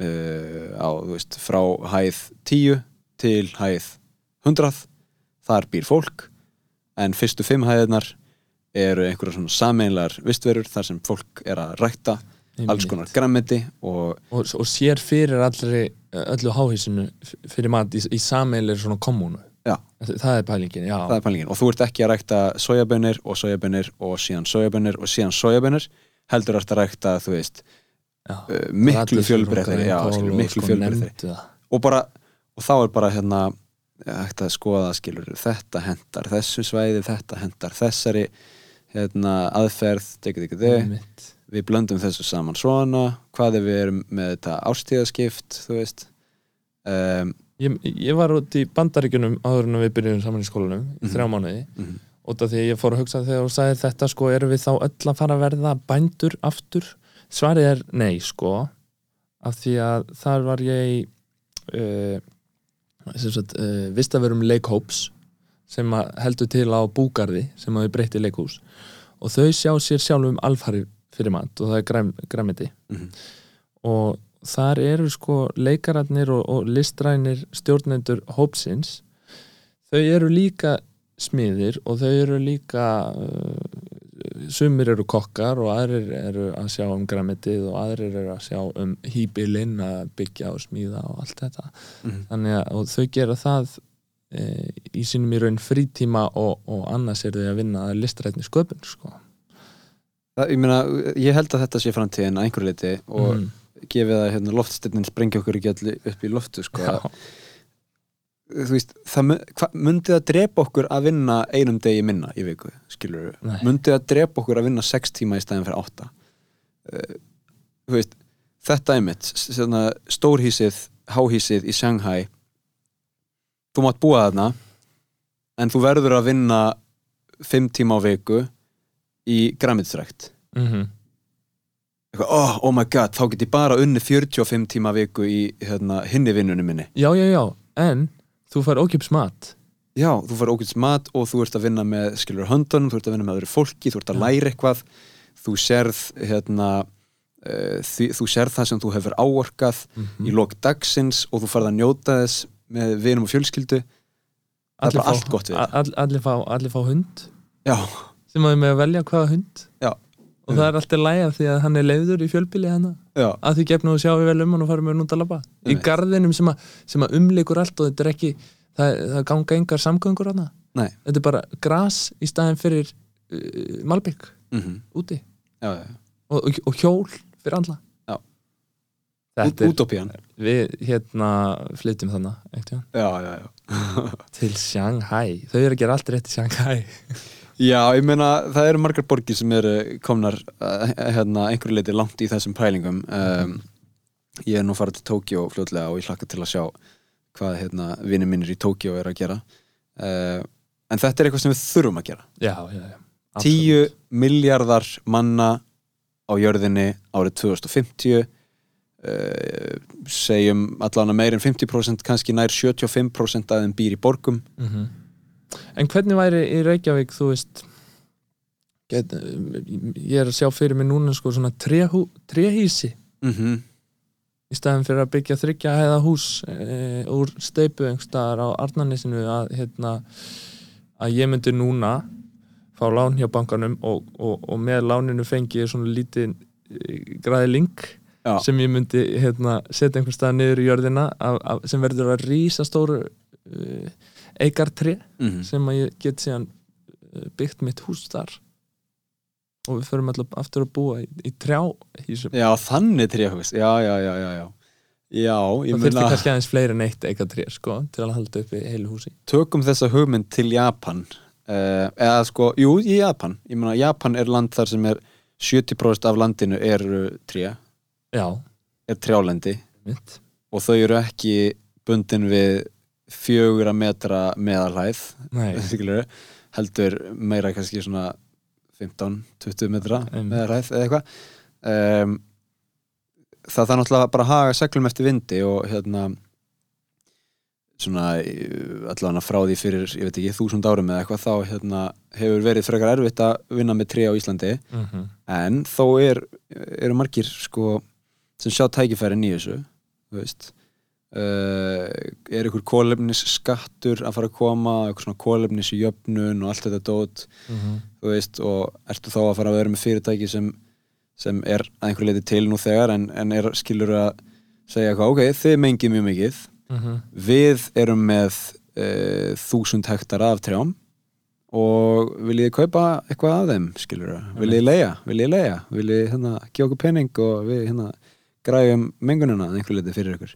uh, á, þú veist, frá hæð 10 til hæð 100, þar býr fólk, en fyrstu fimm hæðirnar eru einhverja svona sameinlegar vistverur þar sem fólk er að rækta alls konar grammeti og og, og sér fyrir allri öllu háhísinu fyrir mat í, í sameilir svona kommunu Já. það, það er pælingin, já. Það er pælingin. Og þú ert ekki að rækta sojabönir og sojabönir og síðan sojabönir og síðan sojabönir heldur ert að rækta, þú veist já. uh, miklu og miklu það. og bara, og þá er bara hérna hægt að skoða skilur þetta hendar, þessu svæði þetta hendar, þessari hérna, aðferð, dekki, dekki, dekki við blöndum þessu saman svona. Hvað ef við erum með þetta ástíðaskipt þú veist? Um, Ég, ég var út í bandaríkjunum áður en við byrjum saman í skólanum í Mhm. þrjá mánuði Mhm. út af því að ég fór að hugsa þegar þú sagðir þetta sko, erum við þá öll að fara að verða bændur aftur? Svarið er nei sko af því að þar var ég uh, sagt, uh, vist að verum leikhóps sem heldur til á búgarði sem að við breytti leikhús og þau sjá sér sjálfum um alfari fyrir mat og það er græm, græmiti Mhm. og þar eru sko leikararnir og, og listrænir stjórnendur hópsins þau eru líka smiðir og þau eru líka uh, sumir eru kokkar og aðrir eru að sjá um græmitið og aðrir eru að sjá um hýbilinn að byggja og smíða og allt þetta Mhm. þannig að þau gera það e, í sínum í raun frítíma og, og annars eru þau að vinna að listrætni sköpun sko. það, ég meina, ég held að þetta sé framtíðin að einhverju leiti og Mhm. Gefið að hérna, loftstinnin sprengja okkur ekki allir upp í loftu sko. Já. þú veist, það mu- hva, myndi það drepa okkur að vinna einum degi minna í viku, skilur við Nei. myndi það drepa okkur að vinna sex tíma í stæðin fyrir átta uh, þú veist, þetta er mitt svona, stórhísið, háhísið í Shanghai þú mátt búa þarna en þú verður að vinna fimm tíma á viku í græmitsrækt Mhm. eitthvað, oh, oh my god, þá get ég bara unni 45 tíma viku í hérna, hinni vinnunum minni. Já, já, já, en þú fær ókips mat. Já, þú fær ógætis mat og þú ert að vinna með skilur höndunum, þú ert að vinna með öðru fólki þú ert að Já. læra eitthvað. Þú sérð hérna, uh, því, þú sérð það sem þú hefur áorkað í lok dagsins og þú farð að njóta þess með vinum og fjölskyldu. Það er bara allt gott við a- all, allir, fá, allir fá hund. Já, sem að við með að velja hvaða hund? Já. Og það er alltaf lægja því að hann er leiður í fjölbíli hann já, að því gefnum að sjá við vel um hann og farum við út að labba. Í garðinum sem sem að umleikur allt og þetta er ekki það, það ganga engar samgöngur hann þetta er bara gras í staðin fyrir uh, malbygg mm úti. Já, já, já. og, og, og hjól fyrir alla. Þetta er, Útópían. við hérna flytjum þannig til Shanghai. Þau eru að gera allt rétt í Shanghai Já, ég meina, það eru margar borgir sem eru komnar uh, hérna, einhverju leiti langt í þessum pælingum. Um, Ég er nú farið til Tókjó fljótlega og ég hlakka til að sjá hvað hérna, vinni mínir í Tókjó er að gera. Uh, En þetta er eitthvað sem við þurfum að gera. Já, já, já. Tíu miljardar manna á jörðinni árið 2050 uh, segjum allan að meir en 50% kannski nær 75% af þeim býr í borgum. Mm En hvernig væri í Reykjavík þú veist get, ég er að sjá fyrir mig núna sko svona tréhú, tréhísi mm í staðin fyrir að byggja þryggja hæða hús e, úr steipu einhverstaðar á Arnarnesinu að, hérna, að ég myndi núna fá lán hjá bankanum og, og, og með láninu fengi ég svona lítið e, græði link Já. sem ég myndi hérna, setja einhvers staðar niður í jörðina af, af, sem verður að rísa stóru e, eigartré -hmm. sem að ég get síðan eh, byggt mitt hús þar og við förum alltaf aftur að búa í, í trjá hísum Já, þannig tréhús, já, já, já, já, já. Já, ég það þurfti meina, kannski aðeins fleiri en eitt eiga tré sko, til að halda upp í heilu húsi tökum þessa hugmynd til Japan. Uh, eða sko, jú, í Japan. Ég meina, Japan er land þar sem er 70% af landinu eru tré, já, er trjálendi mitt og þau eru ekki bundin við fjögura metra meðalhæð, heldur meira kannski svona 15-20 metra meðalhæð eða eitthvað. Um, það það náttúrulega bara að haga seglum eftir vindi og hérna svona eh, allavega frá því fyrir, ég veit ekki, þúsund árum eða eitthvað, þá hérna hefur verið frekar erfitt að vinna með tré á Íslandi. Mm en þó er, eru margir sko sem sjá tækifærin í þessu þú veist uh, er ykkur kólefnis skattur að fara að koma, eitthvað svona kólefnis jöfnun og allt þetta dót? Þú veist, og ertu þá að fara að vera með fyrirtæki sem, sem er að einhverju leiti til nú þegar en, en er skilur að segja eitthvað, ok, þið mengið mjög mikið. Við erum með uh, þúsund hektara af trjám og viljið kaupa eitthvað af þeim skilur það, viljið þið leia viljið leia, viljið hérna gefa okkur penning og við hérna græjum mengununa að einhverju leiti fyrir ykkur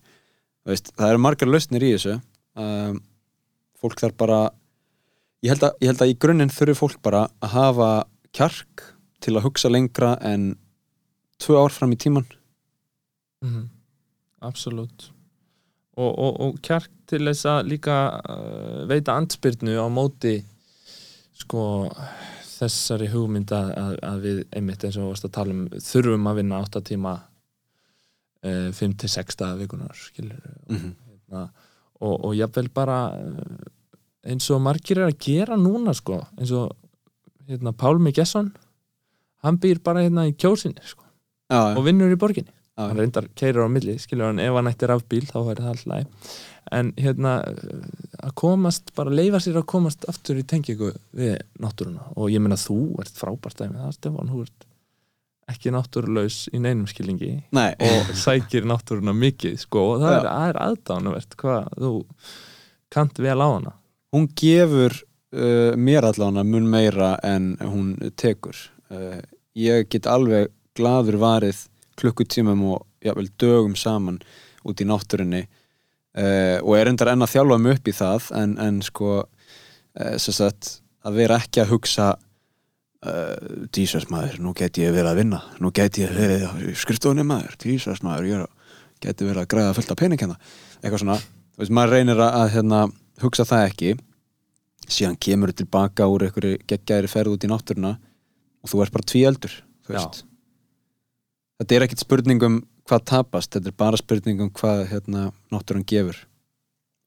veist, það eru margar lausnir í þessu. Um, fólk þarf bara ég held að, ég held að í grunninn þurfi fólk bara að hafa kjark til að hugsa lengra en tvö ár fram í tíman mm Absolutt. Og, og, og kjark til þess að líka uh, veita andspyrnu á móti sko þessari hugmynd að, að, við einmitt eins og þú varst að tala um þurfum að vinna 8 tíma 5-6 daga vikunar skilur mm -hmm. hérna, og, og jafnvel bara uh, eins og margir er að gera núna sko, eins og hérna, Pálmi Gesson hann býr bara hérna í kjósinni sko, já, og vinnur í borginni. Já, hann reyndar keirir á milli, skilur hann ef hann ætti rafbíl þá væri það alltaf en hérna að komast, bara leifa sér að komast aftur í tengingu við náttúruna og ég meina þú ert frábært dæmi það Stefán, þú ert ekki náttúrulaus í neinum skilningi Nei, og sækir náttúruna mikið sko og það Já. er, er aðdánuvert hvað þú kant vel á hana. Hún gefur uh, mér allan mun meira en hún tekur. Uh, ég get alveg gladur varið klukkutímum og jafnvel dögum saman út í náttúrunni uh, og er endar enn að þjálfa mig upp í það en, en sko uh, að vera ekki að hugsa uh, Jesus maður, nú get ég verið að vinna. Nú get ég verið á skrifstofunni maður. Jesus maður, ég að, geti verið að græða fullt af pening hérna, eitthvað svona þú veist, maður reynir að, að hérna, hugsa það ekki. Síðan kemur þú tilbaka úr einhverju geggjaðri ferð út í náttúruna og þú ert bara tvíeldur þú veist. þetta er ekkit spurning um hvað tapast, þetta er bara spurning um hvað hérna, náttúran gefur.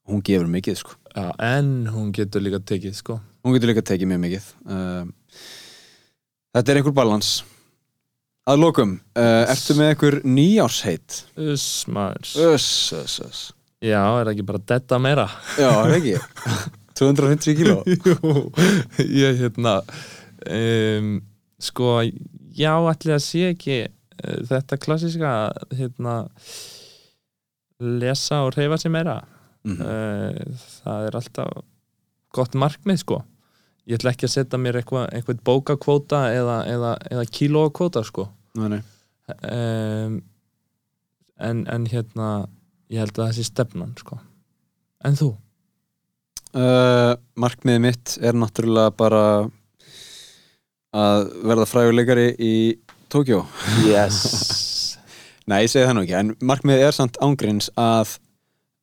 Hún gefur mikið sko. Já, en hún getur líka tekið sko. Hún getur líka tekið mjög mikið. Um, þetta er einhver balans. Að lokum, uh, ertu með einhver nýjársheit Uss, maður. Öss, öss, öss Já, er ekki bara detta meira? Já, er ekki? 250 kíló. Jú, ég hérna um, sko, já, ætli að sé ekki uh, þetta klassiska hérna lesa og reyfa sér meira. Mm uh, það er alltaf gott markmið sko ég ætla ekki að setja mér eitthvað eitthvað bókakvóta eða, eða, eða kílóakvóta sko nei, nei. um, en, en hérna ég held að það sé stefnan sko en þú? Uh, markmiðið mitt er náttúrulega bara að verða fræguleikari í Tókjó Yes Nei, ég segi það nú ekki, en markmiðið er samt ángríns að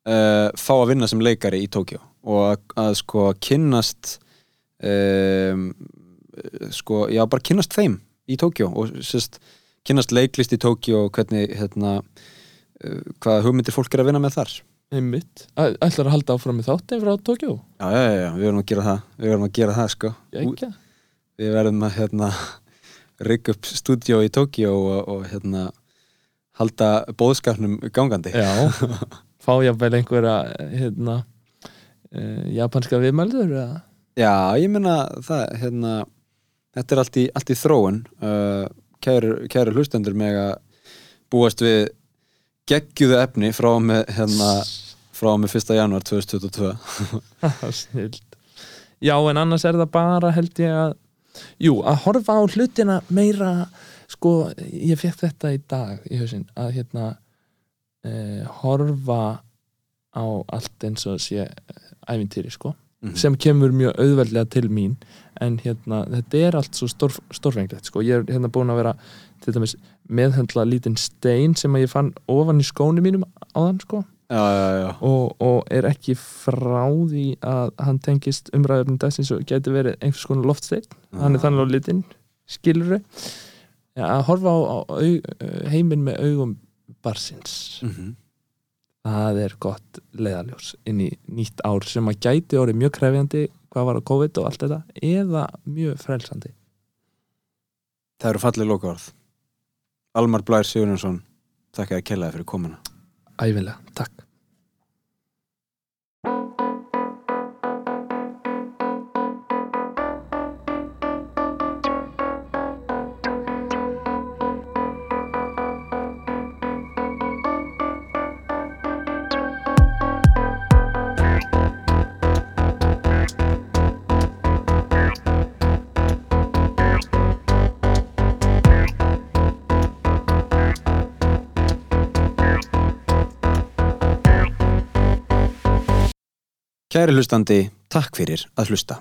uh, fá að vinna sem leikari í Tókjó og að, að sko kynnast um, sko, já, bara kynnast þeim í Tókjó og sérst, kynnast leiklist í Tókjó og hvernig hérna, uh, hvaða hugmyndir fólk er að vinna með þar. Einmitt, ætlar að halda áfram í þáttin frá Tókjó Já, já, já, við verðum að gera það við verðum að gera það, sko. Ekki? við verðum að hérna rigga upp stúdíó í Tókjó og, og hérna halda bóðskapnum gangandi. Já, fá jafnvel einhverja hérna uh, japanska viðmældur eða? Já, ég meina það, hérna þetta er allt í, allt í þróun. Uh, kæru, hlustendur með að búast við geggjuðu efni frá og með hérna, frá og með 1. janúar 2022 Snild Já, en annars er það bara held ég að Jú, að horfa á hlutina meira sko, ég fekk þetta í dag í hausinn, að hérna eh, horfa á allt eins og sé ævintýri, sko, Mhm. sem kemur mjög auðveldlega til mín. En hérna, þetta er allt svo stór, stórfenglegt, sko, ég er hérna búin að vera til dæmis meðhöndla lítinn stein sem að ég fann ofan í skónu mínum áðan, sko. Já, já, já, og, og er ekki frá því að hann tengist umræðum dagsins og geti verið einhvers konar loftsteinn. Hann er þannig á litinn, skilur að horfa á, á heiminn með augum barsins mm það er gott leiðaljós inn í nýtt ár sem að gæti orðið mjög krefjandi hvað var að COVID og allt þetta eða mjög frelsandi. Það eru fallið lokaorð. Almar Blær Sigurjónsson Þakka að kellaði fyrir komuna. Æfilega, takk Kæri hlustandi, takk fyrir að hlusta.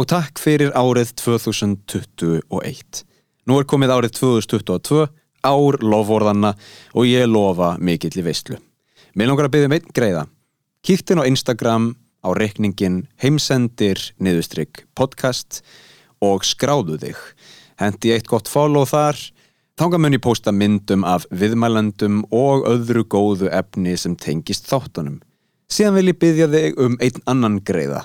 Og takk fyrir árið 2021. Nú er komið árið 2022, ár lofvorðanna og ég lofa mikill í veistlu. Mér langar að byggja um einn greiða. Kíktin á Instagram á reikningin heimsendir niðustrygg podcast og skráðu þig. Hendi eitt gott follow þar. Þánga mun ég posta myndum af viðmælandum og öðru góðu efni sem tengist þáttunum. Síðan vil ég byggja þig um einn annan greiða.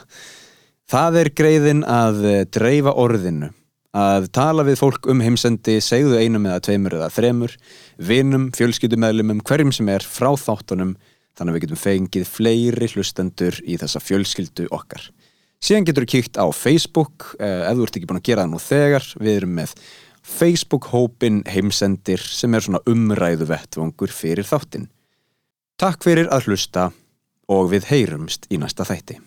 Það er greiðin að eh, dreifa orðinu, að tala við fólk um heimsendi, segðu einum eða tveimur eða þremur, vinum, fjölskyldumæðlumum, hverjum sem er frá þáttunum, þannig að við getum fengið fleiri hlustendur í þessa fjölskyldu okkar. Síðan getur þú kíkt á Facebook, eh, ef þú ert ekki búin að gera það nú þegar, við erum með Facebook-hópin heimsendir sem er svona umræðu vettvangur fyrir þáttin. Takk fyrir að hlusta og við heyrumst í næsta þætti.